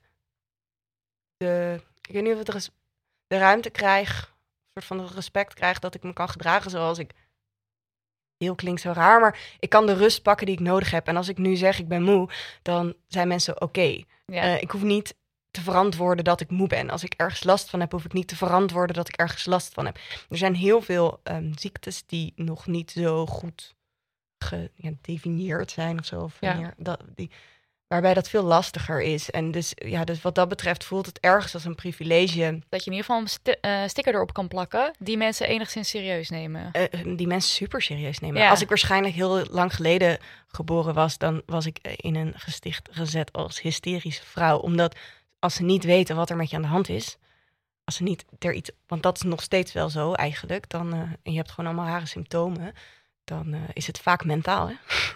de. Ik weet niet of het res- de ruimte krijg. Een soort van respect krijg dat ik me kan gedragen zoals ik. Heel klinkt zo raar, maar ik kan de rust pakken die ik nodig heb. En als ik nu zeg ik ben moe, dan zijn mensen oké. ja. Eh, ik hoef niet te verantwoorden dat ik moe ben. Als ik ergens last van heb, hoef ik niet te verantwoorden dat ik ergens last van heb. Er zijn heel veel ehm, ziektes die nog niet zo goed gedefinieerd zijn of zo. Of Ja. dat, die, waarbij dat veel lastiger is. En dus, ja, dus wat dat betreft voelt het ergens als een privilege. dat je in ieder geval een eh, sticker erop kan plakken die mensen enigszins serieus nemen. eh, die mensen super serieus nemen. Ja. Als ik waarschijnlijk heel lang geleden geboren was, dan was ik eh, in een gesticht gezet als hysterische vrouw. Omdat als ze niet weten wat er met je aan de hand is, als ze niet er iets, want dat is nog steeds wel zo eigenlijk, dan eh, je hebt gewoon allemaal rare symptomen, dan eh, is het vaak mentaal. Hè?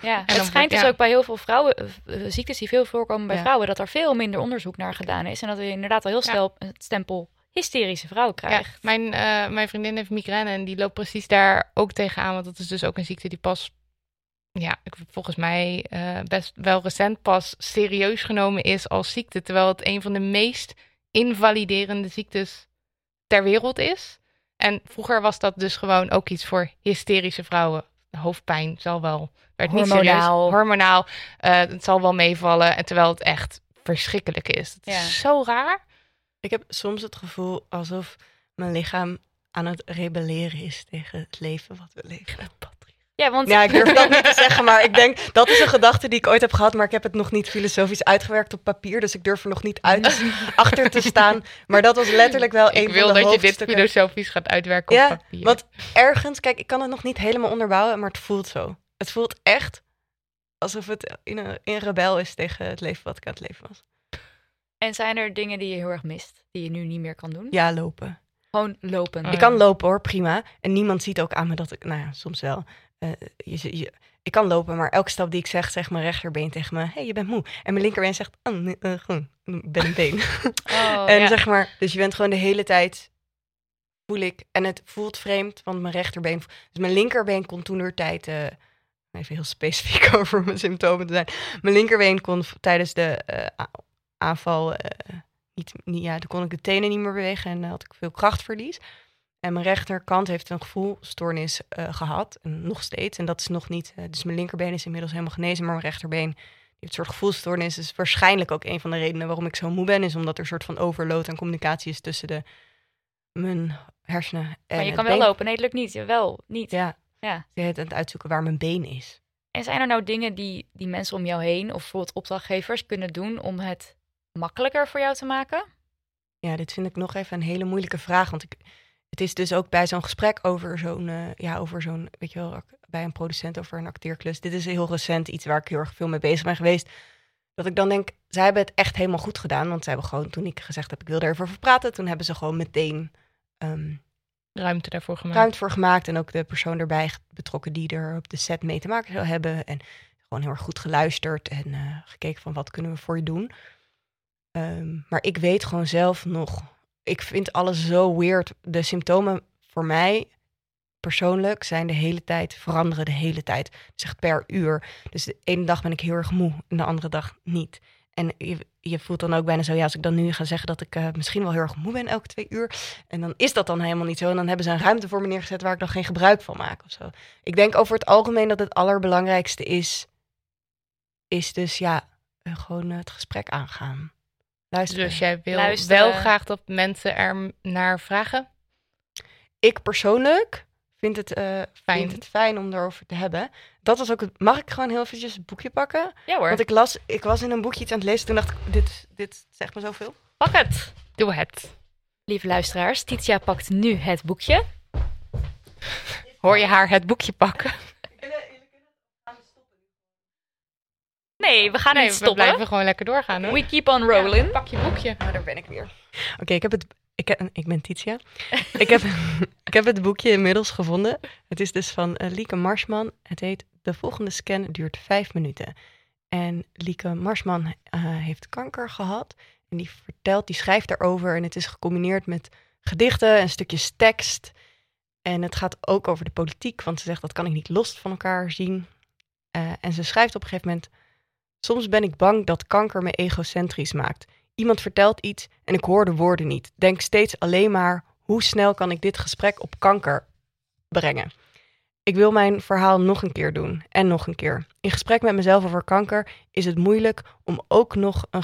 Ja, het schijnt dus ja. ook bij heel veel vrouwen, eh, eh, ziektes die veel voorkomen bij Ja. vrouwen, dat er veel minder onderzoek naar gedaan is. En dat je inderdaad al heel Ja. snel het stempel hysterische vrouw Ja, krijgt. mijn, eh, mijn vriendin heeft migraine en die loopt precies daar ook tegenaan. Want dat is dus ook een ziekte die pas ja, volgens mij eh, best wel recent pas serieus genomen is als ziekte. Terwijl het een van de meest invaliderende ziektes ter wereld is. En vroeger was dat dus gewoon ook iets voor hysterische vrouwen. Hoofdpijn zal wel, werd niet serieus. Hormonaal. Hormonaal, eh, het zal wel meevallen. En terwijl het echt verschrikkelijk is. Het Ja. is zo raar. Ik heb soms het gevoel alsof mijn lichaam aan het rebelleren is tegen het leven wat we leven. Ja, want Ja, ik durf dat niet te zeggen, maar ik denk dat is een gedachte die ik ooit heb gehad, maar ik heb het nog niet filosofisch uitgewerkt op papier, dus ik durf er nog niet uit achter te staan. Maar dat was letterlijk wel een Ik wil van de dat je dit filosofisch gaat uitwerken Ja, op papier. Want ergens, kijk, ik kan het nog niet helemaal onderbouwen, maar het voelt zo. Het voelt echt alsof het in een, in rebel is tegen het leven wat ik aan het leven was. En zijn er dingen die je heel erg mist, die je nu niet meer kan doen? Ja, lopen. Gewoon lopen. Oh, Ik kan lopen hoor, prima. En niemand ziet ook aan me dat ik, nou ja, soms wel. Eh, je, je, ik kan lopen, maar elke stap die ik zeg, zegt mijn rechterbeen tegen me: hey, je bent moe. En mijn linkerbeen zegt: oh, nee, eh, ben een been. Oh, en ja. zeg maar, dus je bent gewoon de hele tijd, voel ik, en het voelt vreemd, want mijn rechterbeen, dus mijn linkerbeen kon toen door tijd, even heel specifiek over mijn symptomen te zijn. Mijn linkerbeen kon tijdens de eh, aanval, niet, niet, ja, dan kon ik de tenen niet meer bewegen en dan had ik veel krachtverlies. En mijn rechterkant heeft een gevoelstoornis eh, gehad, en nog steeds. En dat is nog niet, eh, dus mijn linkerbeen is inmiddels helemaal genezen, maar mijn rechterbeen heeft een soort gevoelstoornis. Dus waarschijnlijk ook een van de redenen waarom ik zo moe ben, is omdat er een soort van overload aan communicatie is tussen de, mijn hersenen en maar je kan wel been. lopen. Nee, het lukt niet. Wel, niet. Ja, Ja. je het aan het uitzoeken waar mijn been is. En zijn er nou dingen die, die mensen om jou heen, of bijvoorbeeld opdrachtgevers, kunnen doen om het makkelijker voor jou te maken? Ja, dit vind ik nog even een hele moeilijke vraag. Want ik, het is dus ook bij zo'n gesprek over zo'n, eh, ja, over zo'n, weet je wel, bij een producent over een acteerklus. Dit is heel recent iets waar ik heel erg veel mee bezig ben geweest. Dat ik dan denk, zij hebben het echt helemaal goed gedaan. Want zij hebben gewoon, toen ik gezegd heb, ik wil er even over praten, toen hebben ze gewoon meteen ehm, Ruimte daarvoor gemaakt. ruimte voor gemaakt. En ook de persoon erbij betrokken die er op de set mee te maken zou hebben. En gewoon heel erg goed geluisterd en eh, gekeken van wat kunnen we voor je doen. Ehm, maar ik weet gewoon zelf nog, ik vind alles zo weird. De symptomen voor mij persoonlijk zijn de hele tijd, veranderen de hele tijd. Dus echt per uur. Dus de ene dag ben ik heel erg moe en de andere dag niet. En je, je voelt dan ook bijna zo, ja, als ik dan nu ga zeggen dat ik eh, misschien wel heel erg moe ben elke twee uur. En dan is dat dan helemaal niet zo. En dan hebben ze een ruimte voor me neergezet waar ik dan geen gebruik van maak of zo. Ik denk over het algemeen dat het allerbelangrijkste is, is dus ja, eh, gewoon het gesprek aangaan. Luisteren. Dus jij wil Luisteren. wel graag dat mensen er naar vragen? ik persoonlijk vind het, eh, Fijn. vind het fijn om erover te hebben. Dat was ook het. Mag ik gewoon heel eventjes het boekje pakken? Ja hoor, Want ik las, ik was in een boekje iets aan het lezen. Toen dacht ik, dit, dit zegt me zoveel. pak het. Doe het. Lieve luisteraars, Titia pakt nu het boekje. Hoor je haar het boekje pakken? Nee, we gaan Nee, niet we stoppen. blijven gewoon lekker doorgaan hoor. We keep on rolling. Ja, pak je boekje. Nou, daar ben ik weer. Oké, ik heb het. Ik, heb- ik ben Titia. ik, heb, ik heb het boekje inmiddels gevonden. Het is dus van eh, Lieke Marsman. Het heet De volgende scan duurt vijf minuten. En Lieke Marsman eh, heeft kanker gehad. En die vertelt, die schrijft daarover. En het is gecombineerd met gedichten en stukjes tekst. En het gaat ook over de politiek. Want ze zegt dat kan ik niet los van elkaar zien. Eh, en ze schrijft op een gegeven moment. Soms ben ik bang dat kanker me egocentrisch maakt. Iemand vertelt iets en ik hoor de woorden niet. Denk steeds alleen maar hoe snel kan ik dit gesprek op kanker brengen. Ik wil mijn verhaal nog een keer doen en nog een keer. In gesprek met mezelf over kanker is het moeilijk om ook nog, een,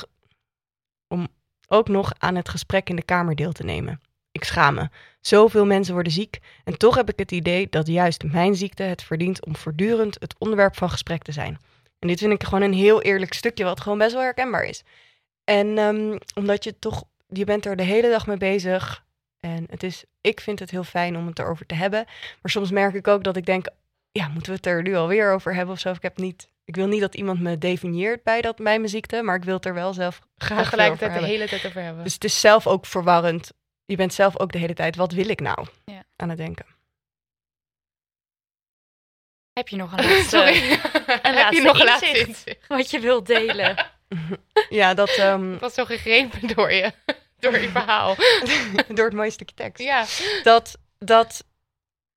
om ook nog aan het gesprek in de kamer deel te nemen. Ik schaam me. Zoveel mensen worden ziek en toch heb ik het idee dat juist mijn ziekte het verdient om voortdurend het onderwerp van gesprek te zijn. En dit vind ik gewoon een heel eerlijk stukje wat gewoon best wel herkenbaar is. En ehm, omdat je toch, je bent er de hele dag mee bezig. En het is, ik vind het heel fijn om het erover te hebben. Maar soms merk ik ook dat ik denk, ja, moeten we het er nu alweer over hebben of zo? Of Ik, heb niet, ik wil niet dat iemand me definieert bij, dat, bij mijn ziekte, maar ik wil het er wel zelf graag Tegelijkertijd de hebben. hele tijd over hebben. Dus het is zelf ook verwarrend. Je bent zelf ook de hele tijd, wat wil ik nou? Ja. Aan het denken. Heb je nog een laatste, Sorry. Heb laatste je nog een inzicht? laatste inzicht? wat je wilt delen? Ja, dat ehm, Ik was zo gegrepen door je. Door je verhaal. door het mooie stukje tekst. Ja. dat, dat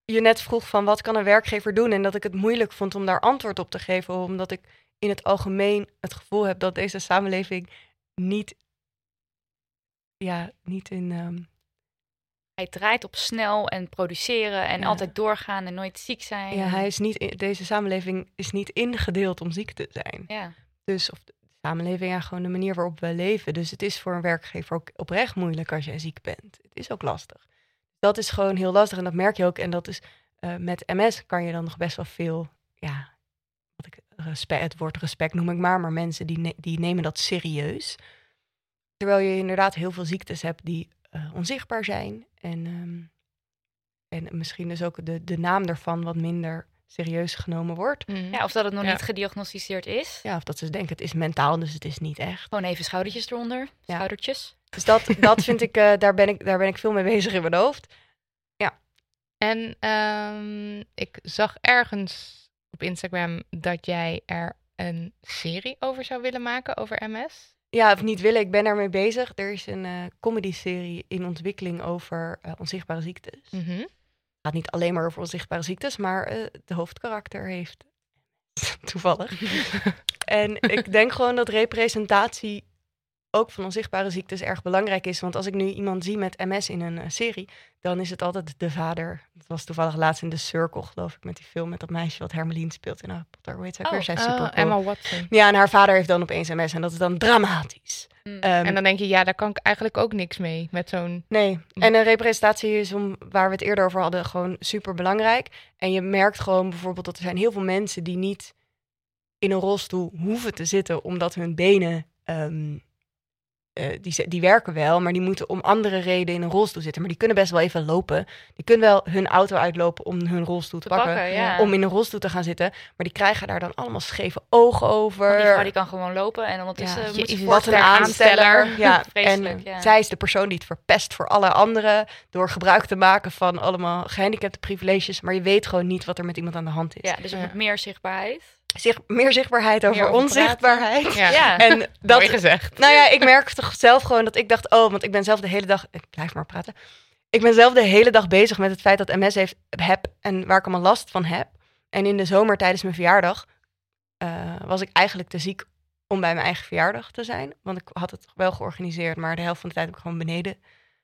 je net vroeg van wat kan een werkgever doen en dat ik het moeilijk vond om daar antwoord op te geven, omdat ik in het algemeen het gevoel heb dat deze samenleving niet, ja, niet in. ehm, Hij draait op snel en produceren en Ja. altijd doorgaan en nooit ziek zijn. ja, hij is niet, deze samenleving is niet ingedeeld om ziek te zijn. Ja. Dus of de samenleving, ja, gewoon de manier waarop we leven. Dus het is voor een werkgever ook oprecht moeilijk als jij ziek bent. Het is ook lastig. Dat is gewoon heel lastig en dat merk je ook. En dat is eh, met MS kan je dan nog best wel veel, ja, wat ik, respect, het woord respect noem ik maar, maar mensen die, ne- die nemen dat serieus. Terwijl je inderdaad heel veel ziektes hebt die eh, onzichtbaar zijn. En, ehm, en misschien dus ook de, de naam daarvan wat minder serieus genomen wordt. Mhm. ja, of dat het nog Ja. niet gediagnosticeerd is. Ja, of dat ze denken het is mentaal, dus het is niet echt. Gewoon even schoudertjes eronder. Ja. Schoudertjes. Dus dat, dat vind ik, eh, daar, ben ik, daar ben ik veel mee bezig in mijn hoofd. En ehm, ik zag ergens op Instagram dat jij er een serie over zou willen maken, over MS. Ja, of niet willen, ik ben daarmee bezig. Er is een eh comedy-serie in ontwikkeling over eh, onzichtbare ziektes. Mhm. Het gaat niet alleen maar over onzichtbare ziektes, maar eh, de hoofdkarakter heeft toevallig. en ik denk gewoon dat representatie ook van onzichtbare ziektes erg belangrijk is. Want als ik nu iemand zie met MS in een eh, serie, dan is het altijd de vader. Dat was toevallig laatst in The Circle, geloof ik, met die film met dat meisje wat Hermeline speelt in Harry Potter. Hoe heet Oh, weer? Zij super Emma Watson. Ja, en haar vader heeft dan opeens MS en dat is dan dramatisch. Mm. Ehm, En dan denk je, ja, daar kan ik eigenlijk ook niks mee met zo'n. Nee, en een representatie is, om, waar we het eerder over hadden, gewoon super belangrijk. En je merkt gewoon bijvoorbeeld dat er zijn heel veel mensen die niet in een rolstoel hoeven te zitten, omdat hun benen, ehm, eh, die, die werken wel, maar die moeten om andere redenen in een rolstoel zitten. Maar die kunnen best wel even lopen. Die kunnen wel hun auto uitlopen om hun rolstoel te, te pakken. pakken, ja. Om in een rolstoel te gaan zitten. Maar die krijgen daar dan allemaal scheve ogen over. Want die vrouw die kan gewoon lopen en ondertussen Ja, moet je Wat een aansteller. Ja, en ja. zij is de persoon die het verpest voor alle anderen. Door gebruik te maken van allemaal gehandicapte privileges. Maar je weet gewoon niet wat er met iemand aan de hand is. Ja, dus moet meer zichtbaarheid. Zich, meer zichtbaarheid over onzichtbaarheid. Ja, Ja. En dat mooi gezegd. nou ja, ik merk toch zelf gewoon dat ik dacht, oh, want ik ben zelf de hele dag, ik blijf maar praten. Ik ben zelf de hele dag bezig met het feit dat MS heeft, heb en waar ik allemaal last van heb. En in de zomer tijdens mijn verjaardag eh, was ik eigenlijk te ziek om bij mijn eigen verjaardag te zijn. Want ik had het wel georganiseerd, maar de helft van de tijd heb ik gewoon beneden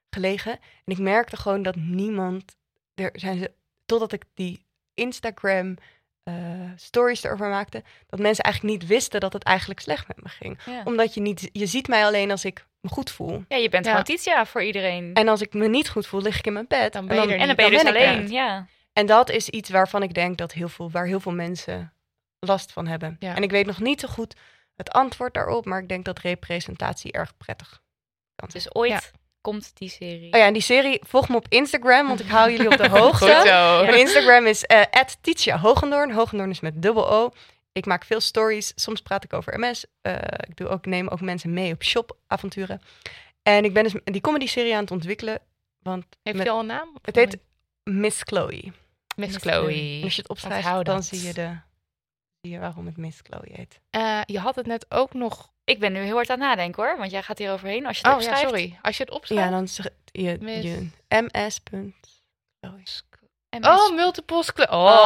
gelegen. En ik merkte gewoon dat niemand, er zijn ze, totdat ik die Instagram eh, stories erover maakte, dat mensen eigenlijk niet wisten dat het eigenlijk slecht met me ging Ja. omdat je niet, je ziet mij alleen als ik me goed voel. ja, je bent Ja. gewoon Titia voor iedereen. En als ik me niet goed voel, lig ik in mijn bed. Dan ben je er en niet. dan ben je dus ben alleen. Ja. En dat is iets waarvan ik denk dat heel veel, waar heel veel mensen last van hebben. Ja. En ik weet nog niet zo goed het antwoord daarop, maar ik denk dat representatie erg prettig kan zijn. Dus ooit Ja. Komt die serie. Oh ja, en die serie, volg me op Instagram, want ik hou jullie op de hoogte. Goed zo. Mijn Instagram is eh Titia Hogendoorn. Hogendoorn is met dubbel O. Ik maak veel stories. Soms praat ik over MS. Eh, ik doe ook, neem ook mensen mee op shopavonturen. En ik ben dus die comedy-serie aan het ontwikkelen. Want Heeft met- je al een naam? Het heet Miss Chloe. Miss Miss Chloe. En als je het opschrijft, dan zie je, de, je waarom het Miss Chloe heet. Eh, je had het net ook nog. Ik ben nu heel hard aan het nadenken hoor, want jij gaat hier overheen als je het Oh ja, opschrijft. sorry. Als je het opschrijft. Ja, dan zeg je, Miss- je ms. MS. Oh, multiple sclerosis.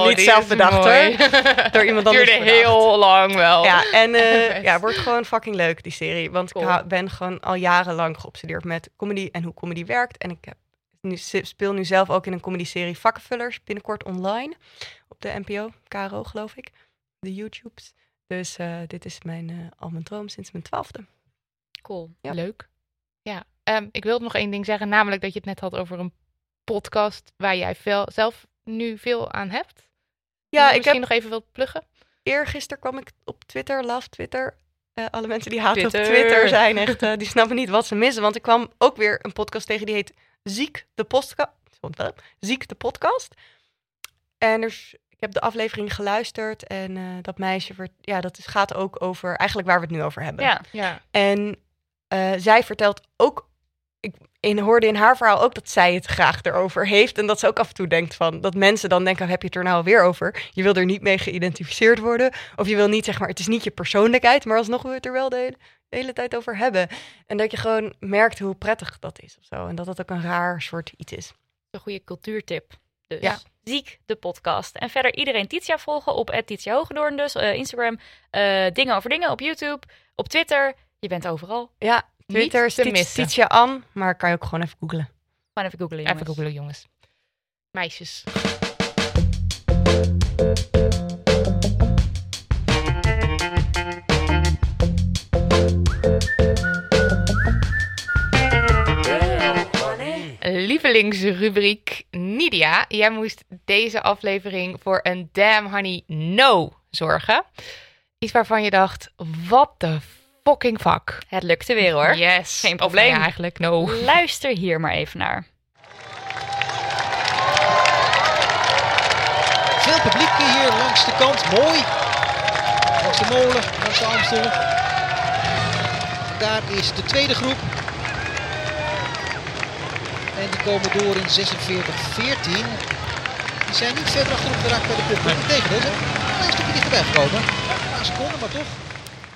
Oh, niet zelf bedacht, mooi. Door iemand anders Duurde heel lang wel. Ja, en eh ja, wordt gewoon fucking leuk, die serie. Want Cool. ik ben gewoon al jarenlang geobsedeerd met comedy en hoe comedy werkt. En ik heb, nu, speel nu zelf ook in een comedy-serie Vakkenvullers, binnenkort online. Op de NPO, KRO geloof ik. De YouTubes. Dus eh, dit is mijn, eh, al mijn droom sinds mijn twaalfde. Cool. Ja. Leuk. Ja, Ehm, ik wilde nog één ding zeggen, namelijk dat je het net had over een podcast waar jij veel, zelf nu veel aan hebt. Ja, ik misschien heb nog even wilt pluggen. eergisteren kwam ik op Twitter, love Twitter. Eh, alle mensen die Twitter. op Twitter zijn echt, die snappen niet wat ze missen. Want ik kwam ook weer een podcast tegen die heet Ziek de Podcast. Ziek de Podcast. En er, is- ik heb de aflevering geluisterd en eh, dat meisje, ja, dat is, gaat ook over eigenlijk waar we het nu over hebben. Ja, Ja. En eh, zij vertelt ook, ik in, hoorde in haar verhaal ook dat zij het graag erover heeft. En dat ze ook af en toe denkt van, dat mensen dan denken, heb je het er nou weer over? Je wil er niet mee geïdentificeerd worden. Of je wil niet, zeg maar, het is niet je persoonlijkheid, maar alsnog wil je het er wel de hele, de hele tijd over hebben. En dat je gewoon merkt hoe prettig dat is of zo. En dat dat ook een raar soort iets is. een goede cultuurtip. Dus Ja. ziek de podcast. En verder iedereen Titia volgen op Titia Hogedoorn dus. eh, Instagram, eh, dingen over dingen op YouTube, op Twitter. Je bent overal. Ja, Niet Twitter is te Tiet- missen. Tietje An, maar kan je ook gewoon even googlen. Gewoon even googlen jongens. Even googelen, jongens. Meisjes. Lievelingsrubriek Nidia. Jij moest deze aflevering voor een Damn Honey No zorgen. Iets waarvan je dacht, what the fucking fuck. Het lukte weer hoor. Yes. Geen probleem. ja, eigenlijk, no. Luister hier maar even naar. Veel publiek hier langs de kant. Mooi. Langs de molen, langs de Amstel. Daar is de tweede groep. En die komen door in 46-14. Die zijn niet verder achterop geraakt bij de punt. Integendeel, ze zijn een stukje dichterbij gekomen. Een paar seconden, maar toch.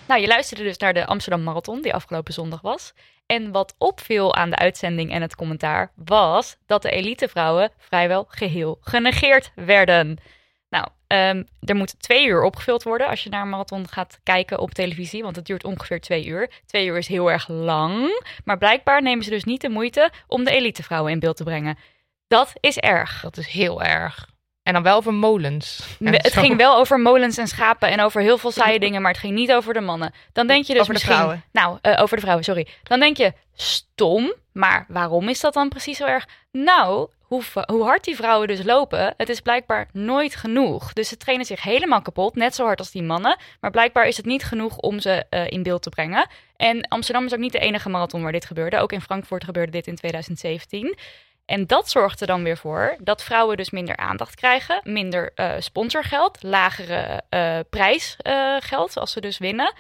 Nou, je luisterde dus naar de Amsterdam Marathon, die afgelopen zondag was. En wat opviel aan de uitzending en het commentaar was dat de elitevrouwen vrijwel geheel genegeerd werden. Nou, ehm, er moet twee uur opgevuld worden als je naar een marathon gaat kijken op televisie, want het duurt ongeveer twee uur. Twee uur is heel erg lang, maar blijkbaar nemen ze dus niet de moeite om de elitevrouwen in beeld te brengen. Dat is erg. Dat is heel erg. En dan wel over molens. En Het zo. ging wel over molens en schapen en over heel veel saaie dingen, maar het ging niet over de mannen. Dan denk je dus Over de misschien... vrouwen. Nou, eh, over de vrouwen, sorry. Dan denk je, stom, maar waarom is dat dan precies zo erg? Nou, hoe, hoe hard die vrouwen dus lopen, het is blijkbaar nooit genoeg. Dus ze trainen zich helemaal kapot, net zo hard als die mannen. Maar blijkbaar is het niet genoeg om ze eh, in beeld te brengen. En Amsterdam is ook niet de enige marathon waar dit gebeurde. Ook in Frankfurt gebeurde dit in 2017. En dat zorgt er dan weer voor dat vrouwen dus minder aandacht krijgen, minder eh, sponsorgeld, lagere eh, prijsgeld als ze dus winnen.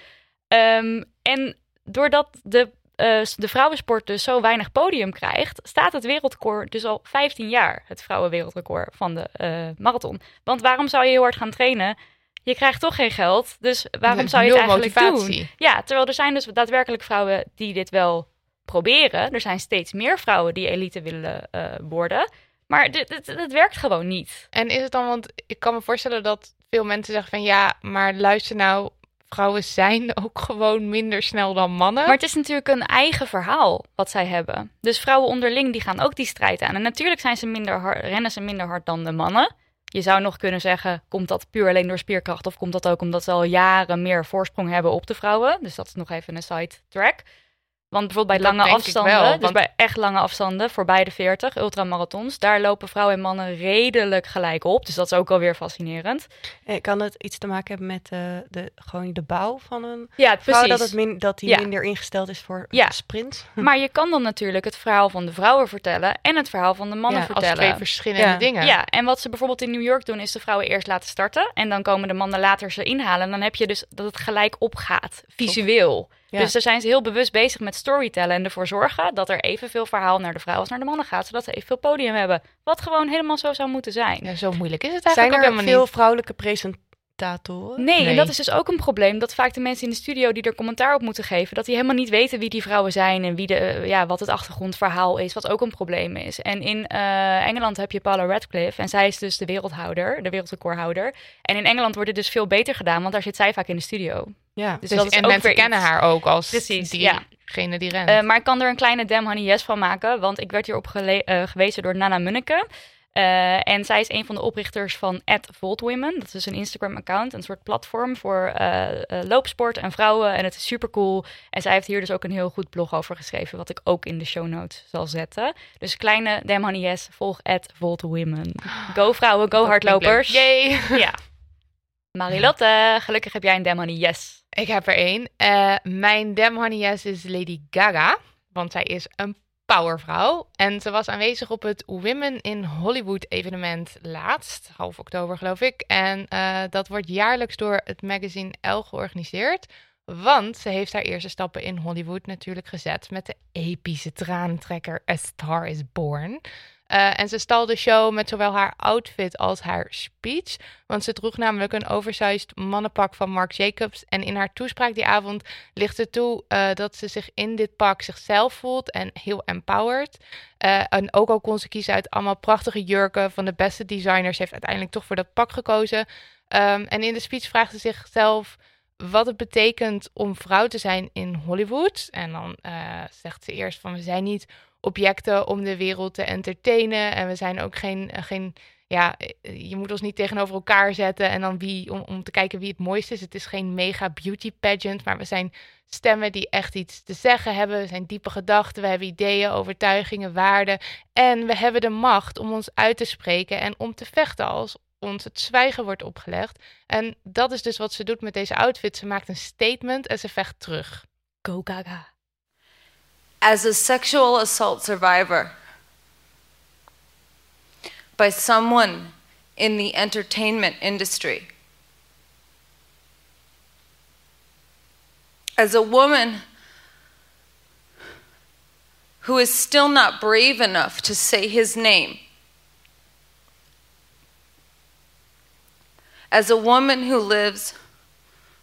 Ehm, en doordat de, eh, de vrouwensport dus zo weinig podium krijgt, staat het wereldrecord dus al 15 jaar, het vrouwenwereldrecord van de eh, marathon. Want waarom zou je heel hard gaan trainen? Je krijgt toch geen geld, dus waarom zou je het eigenlijk motivatie. doen? Ja, terwijl er zijn dus daadwerkelijk vrouwen die dit wel proberen. Er zijn steeds meer vrouwen die elite willen eh, worden. Maar dit, dit, dit werkt gewoon niet. En is het dan, want ik kan me voorstellen dat veel mensen zeggen van ja, maar luister nou, vrouwen zijn ook gewoon minder snel dan mannen. Maar het is natuurlijk een eigen verhaal wat zij hebben. Dus vrouwen onderling die gaan ook die strijd aan. En natuurlijk zijn ze minder hard, rennen ze minder hard dan de mannen. Je zou nog kunnen zeggen, komt dat puur alleen door spierkracht... of komt dat ook omdat ze al jaren meer voorsprong hebben op de vrouwen? Dus dat is nog even een side track. Want bijvoorbeeld bij Dat lange afstanden, wel, dus bij echt lange afstanden, voorbij de 40, ultramarathons... daar lopen vrouwen en mannen redelijk gelijk op. Dus dat is ook alweer fascinerend. Eh, Kan het iets te maken hebben met eh, de, gewoon de bouw van een Ja, vrouw? precies. Dat, het min, dat die Ja. minder ingesteld is voor Ja. sprint? Maar je kan dan natuurlijk het verhaal van de vrouwen vertellen... en het verhaal van de mannen Ja, als als vertellen. twee verschillende Ja. dingen. Ja, en wat ze bijvoorbeeld in New York doen, is de vrouwen eerst laten starten. En dan komen de mannen later ze inhalen. En dan heb je dus dat het gelijk opgaat, visueel. Ja. Dus daar zijn ze heel bewust bezig met storytellen en ervoor zorgen dat er evenveel verhaal naar de vrouwen als naar de mannen gaat. Zodat ze evenveel podium hebben. Wat gewoon helemaal zo zou moeten zijn. Ja, zo moeilijk is het Zijn eigenlijk er ook helemaal veel niet. vrouwelijke presentatoren? Nee, en Nee. dat is dus ook een probleem. Dat vaak de mensen in de studio die er commentaar op moeten geven, dat die helemaal niet weten wie die vrouwen zijn en wie de, eh, ja, wat het achtergrondverhaal is, wat ook een probleem is. En in eh, Engeland heb je Paula Radcliffe en zij is dus de wereldhouder, de wereldrecordhouder. En in Engeland wordt het dus veel beter gedaan, want daar zit zij vaak in de studio. Ja. Dus, Dus, dat is en ook mensen kennen iets. haar ook als Precies, ja. diegene die rent. Eh, maar ik kan er een kleine Damn Honey Yes van maken, want ik werd hierop gele- eh, gewezen door Nana Munneke. Eh, en zij is een van de oprichters van @voltwomen. Dat is een Instagram-account, een soort platform voor eh, eh, loopsport en vrouwen. En het is super cool. En zij heeft hier dus ook een heel goed blog over geschreven, wat ik ook in de show notes zal zetten. Dus kleine Damn Honey Yes, volg @voltwomen. Go vrouwen, go hardlopers. Yay! Ja. Marilotte, gelukkig heb jij een Damn Honey Yes. Ik heb er één. Mijn Damn Honey Yes is Lady Gaga. Want zij is een powervrouw. En ze was aanwezig op het Women in Hollywood evenement laatst. Half oktober geloof ik. En eh, dat wordt jaarlijks door het magazine Elle georganiseerd. Want ze heeft haar eerste stappen in Hollywood natuurlijk gezet met de epische tranentrekker A Star is Born. Eh, en ze stal de show met zowel haar outfit als haar speech. Want ze droeg namelijk een oversized mannenpak van Marc Jacobs. En in haar toespraak die avond ligt ze toe eh, dat ze zich in dit pak zichzelf voelt en heel empowered. Eh, en ook al kon ze kiezen uit allemaal prachtige jurken van de beste designers. Heeft uiteindelijk toch voor dat pak gekozen. Ehm, en in de speech vraagt ze zichzelf wat het betekent om vrouw te zijn in Hollywood. En dan zegt ze eerst van we zijn niet objecten om de wereld te entertainen. En we zijn ook geen, eh, geen ja, eh, je moet ons niet tegenover elkaar zetten en dan wie, om, om te kijken wie het mooiste is. Het is geen mega beauty pageant, maar we zijn stemmen die echt iets te zeggen hebben. We zijn diepe gedachten, we hebben ideeën, overtuigingen, waarden. En we hebben de macht om ons uit te spreken en om te vechten als ons het zwijgen wordt opgelegd. En dat is dus wat ze doet met deze outfit. Ze maakt een statement en ze vecht terug. Go Gaga. As a sexual assault survivor by someone in the entertainment industry, as a woman who is still not brave enough to say his name. As a woman who lives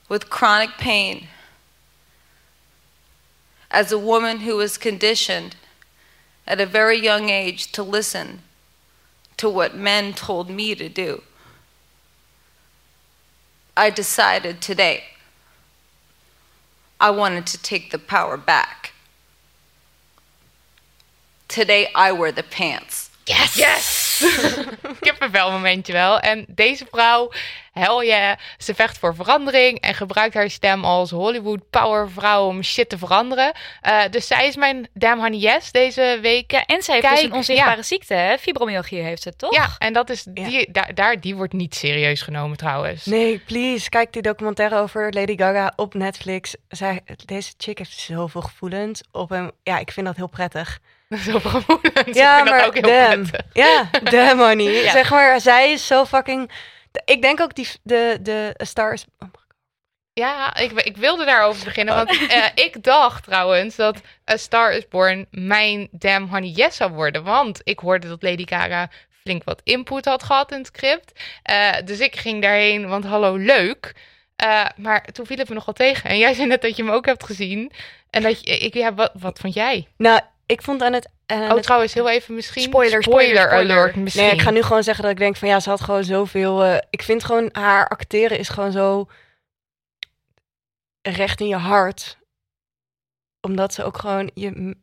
with chronic pain, as a woman who was conditioned at a very young age to listen to what men told me to do, I decided today I wanted to take the power back. Today I wear the pants. Yes! Yes! Kippenvel momentje wel. En deze vrouw, hell yeah, ze vecht voor verandering en gebruikt haar stem als Hollywood powervrouw om shit te veranderen. Uh, dus zij is mijn damn honey yes deze week. Ja, en zij heeft Kijk, dus een onzichtbare ja. ziekte, hè? Fibromyalgie heeft ze, toch? Ja, en dat is die, daar, daar, die wordt niet serieus genomen trouwens. Nee, please, kijk die documentaire over Lady Gaga op Netflix. Zij, deze chick heeft zoveel gevoelens op hem. Ja, ik vind dat heel prettig. Zo vermoedend. Ja, maar dat ook heel damn. prettig. Ja, damn honey. Ja. Zeg maar, zij is zo fucking... Ik denk ook die, de, de A Star is... Ja, ik, ik wilde daarover beginnen. Want eh, ik dacht trouwens dat A Star is Born mijn Damn Honey Yes zou worden. Want ik hoorde dat Lady Gaga flink wat input had gehad in het script. Eh, dus ik ging daarheen, want hallo, leuk. Eh, maar toen viel het me nogal tegen. En jij zei net dat je hem ook hebt gezien. En dat je, ik, ja, wat, wat vond jij? Nou, ik vond aan het... aan Oh, het- trouwens, heel even misschien... Spoiler, spoiler, spoiler, spoiler. alert misschien. Nee, ik ga nu gewoon zeggen dat ik denk van ja, ze had gewoon zoveel. eh, ik vind gewoon haar acteren is gewoon zo recht in je hart. Omdat ze ook gewoon je,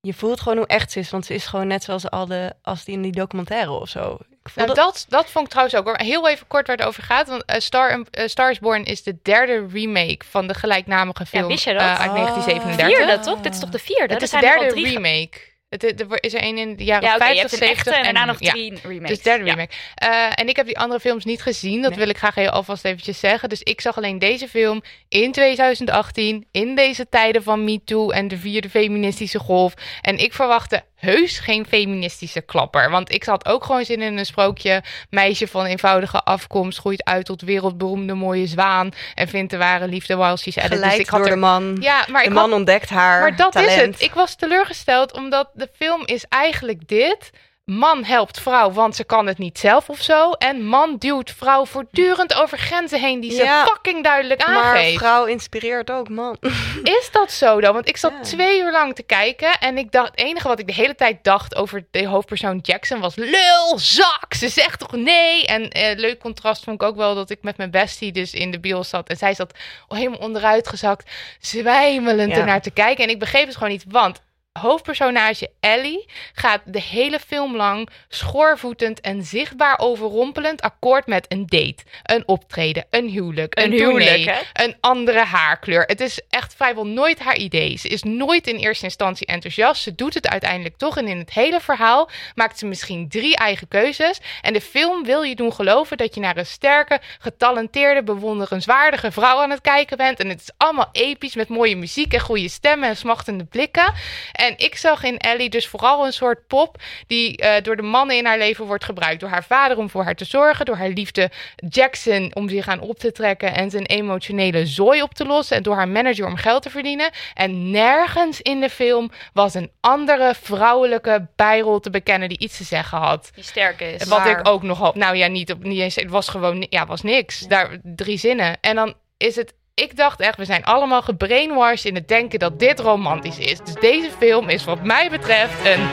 je voelt gewoon hoe echt ze is, want ze is gewoon net zoals alle als die in die documentaire of zo. Ik voel Nou, dat, dat vond ik trouwens ook hoor. Heel even kort waar het over gaat. Want eh, Star, Star is Born is de derde remake van de gelijknamige film wist je dat? eh, uit Oh. 1937. Vierde, toch? Dit is toch de vierde? Het is de er al derde remake. Het, er is er een in de jaren Ja, oké, je 50, hebt een 70 echte en daarna nog ja. drie remakes. Dus derde Ja. remake. Eh, en ik heb die andere films niet gezien. Dat Nee. wil ik graag heel alvast eventjes zeggen. Dus ik zag alleen deze film in 2018. In deze tijden van MeToo en de vierde feministische golf. En ik verwachtte heus geen feministische klapper. Want ik had ook gewoon zin in een sprookje. Meisje van eenvoudige afkomst. Groeit uit tot wereldberoemde mooie zwaan. En vindt de ware liefde while she's at. Dus ik had door er- de man. Ja, maar de ik man had ontdekt haar maar dat talent. is het. Ik was teleurgesteld omdat de film is eigenlijk dit. Man helpt vrouw, want ze kan het niet zelf of zo. En man duwt vrouw voortdurend over grenzen heen die ze Ja, fucking duidelijk Maar aangeeft. vrouw inspireert ook man. Is dat zo dan? Want ik zat Ja. twee uur lang te kijken en ik dacht, het enige wat ik de hele tijd dacht over de hoofdpersoon Jackson was lul, zak, ze zegt toch nee? En eh, leuk contrast vond ik ook wel dat ik met mijn bestie dus in de bios zat en zij zat helemaal onderuit gezakt, zwijmelend Ja. ernaar te kijken en ik begreep het gewoon niet, want hoofdpersonage Ellie gaat de hele film lang schoorvoetend en zichtbaar overrompelend akkoord met een date, een optreden, een huwelijk, een, Een huwelijk, tournee, een andere haarkleur. Het is echt vrijwel nooit haar idee. Ze is nooit in eerste instantie enthousiast. Ze doet het uiteindelijk toch. En in het hele verhaal maakt ze misschien drie eigen keuzes. En de film wil je doen geloven dat je naar een sterke, getalenteerde, bewonderenswaardige vrouw aan het kijken bent. En het is allemaal episch met mooie muziek en goede stemmen en smachtende blikken. En En ik zag in Ellie dus vooral een soort pop die eh, door de mannen in haar leven wordt gebruikt. Door haar vader om voor haar te zorgen, door haar liefde Jackson om zich aan op te trekken en zijn emotionele zooi op te lossen. En door haar manager om geld te verdienen. En nergens in de film was een andere vrouwelijke bijrol te bekennen die iets te zeggen had. Die sterk is. Wat ik ook nog, nou ja, niet op, niet eens, het was gewoon, ja, was niks. Daar drie zinnen. En dan is het, ik dacht echt, we zijn allemaal gebrainwashed in het denken dat dit romantisch is. Dus deze film is wat mij betreft een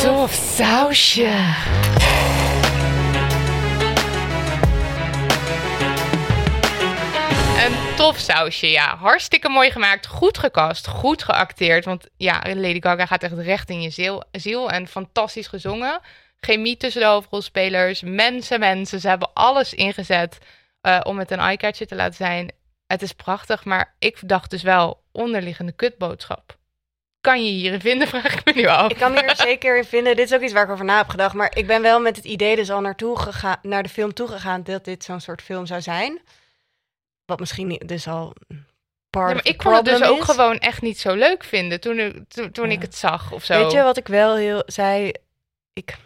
tof sausje. Een tof sausje, ja. Hartstikke mooi gemaakt, goed gecast, goed geacteerd. Want ja, Lady Gaga gaat echt recht in je ziel, ziel en fantastisch gezongen. Chemie tussen de hoofdrolspelers, mensen, mensen. Ze hebben alles ingezet eh, om het een eye-catcher te laten zijn. Het is prachtig, maar ik dacht dus wel onderliggende kutboodschap. Kan je hierin vinden, vraag ik me nu af. Ik kan hier zeker in vinden. Dit is ook iets waar ik over na heb gedacht. Maar ik ben wel met het idee dus al naartoe gegaan, naar de film toegegaan dat dit zo'n soort film zou zijn. Wat misschien dus al Ja, maar ik kon het dus ook gewoon echt niet zo leuk vinden toen, ik- toen, toen Ja. ik het zag of zo. Weet je wat ik wel heel zei? Ik,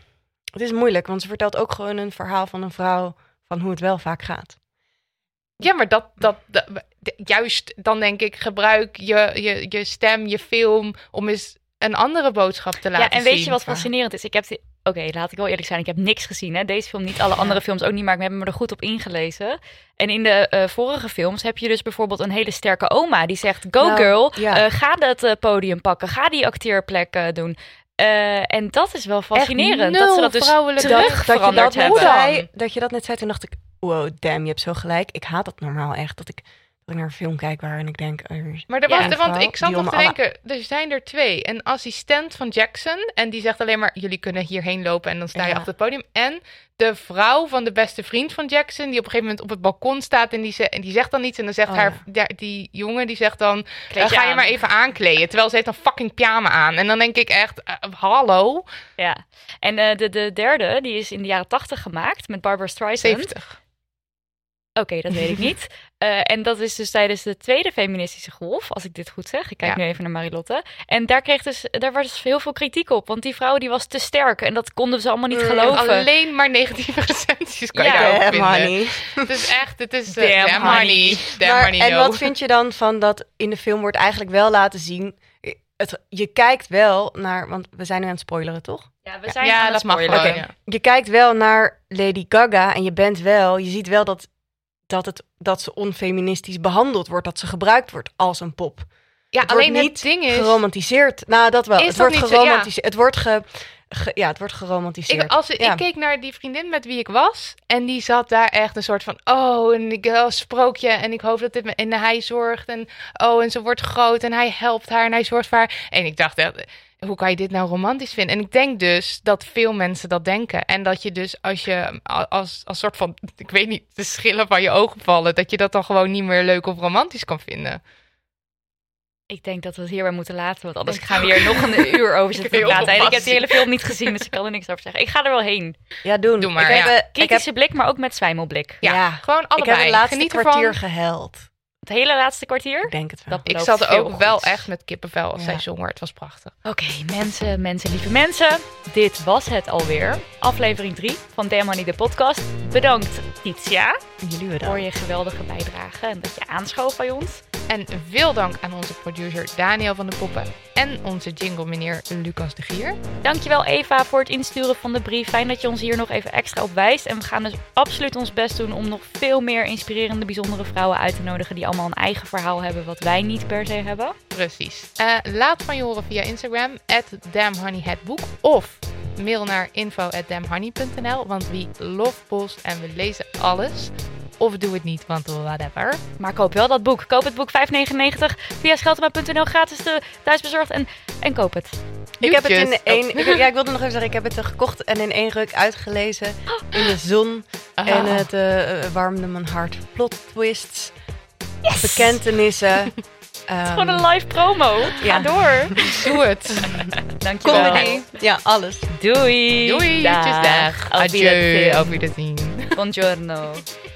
het is moeilijk, want ze vertelt ook gewoon een verhaal van een vrouw van hoe het wel vaak gaat. Ja, maar dat, dat, dat- juist dan denk ik, gebruik je, je, je stem, je film om eens een andere boodschap te laten Ja, zien. en weet je wat fascinerend is? Ik heb Oké, laat ik wel eerlijk zijn. Ik heb niks gezien. Hè? Deze film niet, alle andere films ook niet, maar ik heb me er goed op ingelezen. En in de eh, vorige films heb je dus bijvoorbeeld een hele sterke oma die zegt: Go Nou, girl, ja. eh, ga dat eh, podium pakken, ga die acteerplek doen. Eh, en dat is wel fascinerend. dat ze dat dus vrouwelijke- terug dat, je veranderd dat, net hebben. zei, dat je dat net zei, toen dacht ik, wow, damn, je hebt zo gelijk. Ik haat dat normaal echt, dat ik, dat ik naar een film kijk waarin ik denk... er is Maar er Ja, was, een want ik zat nog te alle- denken, er zijn er twee. Een assistent van Jackson en die zegt alleen maar, jullie kunnen hierheen lopen en dan sta je Ja. achter het podium. En de vrouw van de beste vriend van Jackson, die op een gegeven moment op het balkon staat en die, ze, en die zegt dan iets. En dan zegt Oh, haar, ja, die jongen, die zegt dan, ga je aan. maar even aankleden. Terwijl ze heeft een fucking pyjama aan. En dan denk ik echt, eh, hallo, Ja. En eh, de, de derde, die is in de jaren tachtig gemaakt met Barbara Streisand. 70. Oké, dat weet ik niet. Eh, en dat is dus tijdens de tweede feministische golf, als ik dit goed zeg. Ik kijk Ja. nu even naar Marilotte. En daar, kreeg dus, daar was dus heel veel kritiek op. Want die vrouw die was te sterk. En dat konden ze allemaal niet Mm, geloven. Alleen maar negatieve recensies kan Ja. je daarop vinden. honey. Het is echt, het is uh, Damn, damn, honey. honey. Damn Maar, honey, en wat vind je dan van dat in de film wordt eigenlijk wel laten zien... Het, je kijkt wel naar, want we zijn nu aan het spoileren, toch? Ja, we zijn Ja, aan het mag ja. Je kijkt wel naar Lady Gaga en je bent wel, je ziet wel dat, dat, het, dat ze onfeministisch behandeld wordt, dat ze gebruikt wordt als een pop. Ja, Het alleen wordt het niet ding is... Geromantiseerd. Nou, dat wel. Is het dat wordt niet zo? Ja. geromantiseerd. Het wordt ge, ge- ja, het wordt geromantiseerd. Ik, als, Ja. ik keek naar die vriendin met wie ik was. En die zat daar echt een soort van. Oh, en ik oh, sprookje. En ik hoop dat dit. me- En hij zorgt. En oh, en ze wordt groot. En hij helpt haar. En hij zorgt voor haar. En ik dacht, echt, hoe kan je dit nou romantisch vinden? En ik denk dus dat veel mensen dat denken. En dat je dus als je als, als soort van. Ik weet niet, de schillen van je ogen vallen. Dat je dat dan gewoon niet meer leuk of romantisch kan vinden. Ik denk dat we het hierbij moeten laten. Want anders Ik gaan we hier nog een uur over Ik zitten praten. En ik heb die hele film niet gezien, dus ik kan er niks over zeggen. Ik ga er wel heen. ja, doen. Doe maar, Ik heb, eh, ik heb, Kritische blik, maar ook met zwijmelblik. Ja, Ja. gewoon ik allebei. heb het laatste Geniet kwartier ervan. gehuild. Het hele laatste kwartier. Ik denk het wel. Dat Ik zat ook wel echt met kippenvel als Ja. zij. Het was prachtig. Oké, mensen, mensen, lieve mensen. Dit was het alweer. Aflevering 3 van Damn Honey, de podcast. Bedankt, Titia, Jullie voor bedankt. je geweldige bijdrage en dat je aanschoof bij ons. En veel dank aan onze producer Daniel van de Poppen en onze jingle meneer Lucas de Gier. Dankjewel Eva voor het insturen van de brief. Fijn dat je ons hier nog even extra op wijst. En we gaan dus absoluut ons best doen om nog veel meer inspirerende, bijzondere vrouwen uit te nodigen die allemaal een eigen verhaal hebben wat wij niet per se hebben. Precies. Eh, laat van je horen via Instagram, at of mail naar info at damnhoney.nl, want we love post en we lezen alles. Of doe het niet, want whatever. Maar koop wel dat boek. Koop het boek 5,99 via scheltema.nl gratis de thuisbezorgd en, en koop het. Ik heb het in één. Oh. Ik, ja, ik wilde nog even zeggen, ik heb het gekocht en in één ruk uitgelezen. In de zon. Ah. En het eh, warmde mijn hart. Plot twists. Bekentenissen. ehm, Gewoon een live promo. Ga ja. door. Doe het. Dankjewel. comedy. Ja, alles. Doei. Doei, Dag. dag. Adieu, auf Wiedersehen. Buongiorno.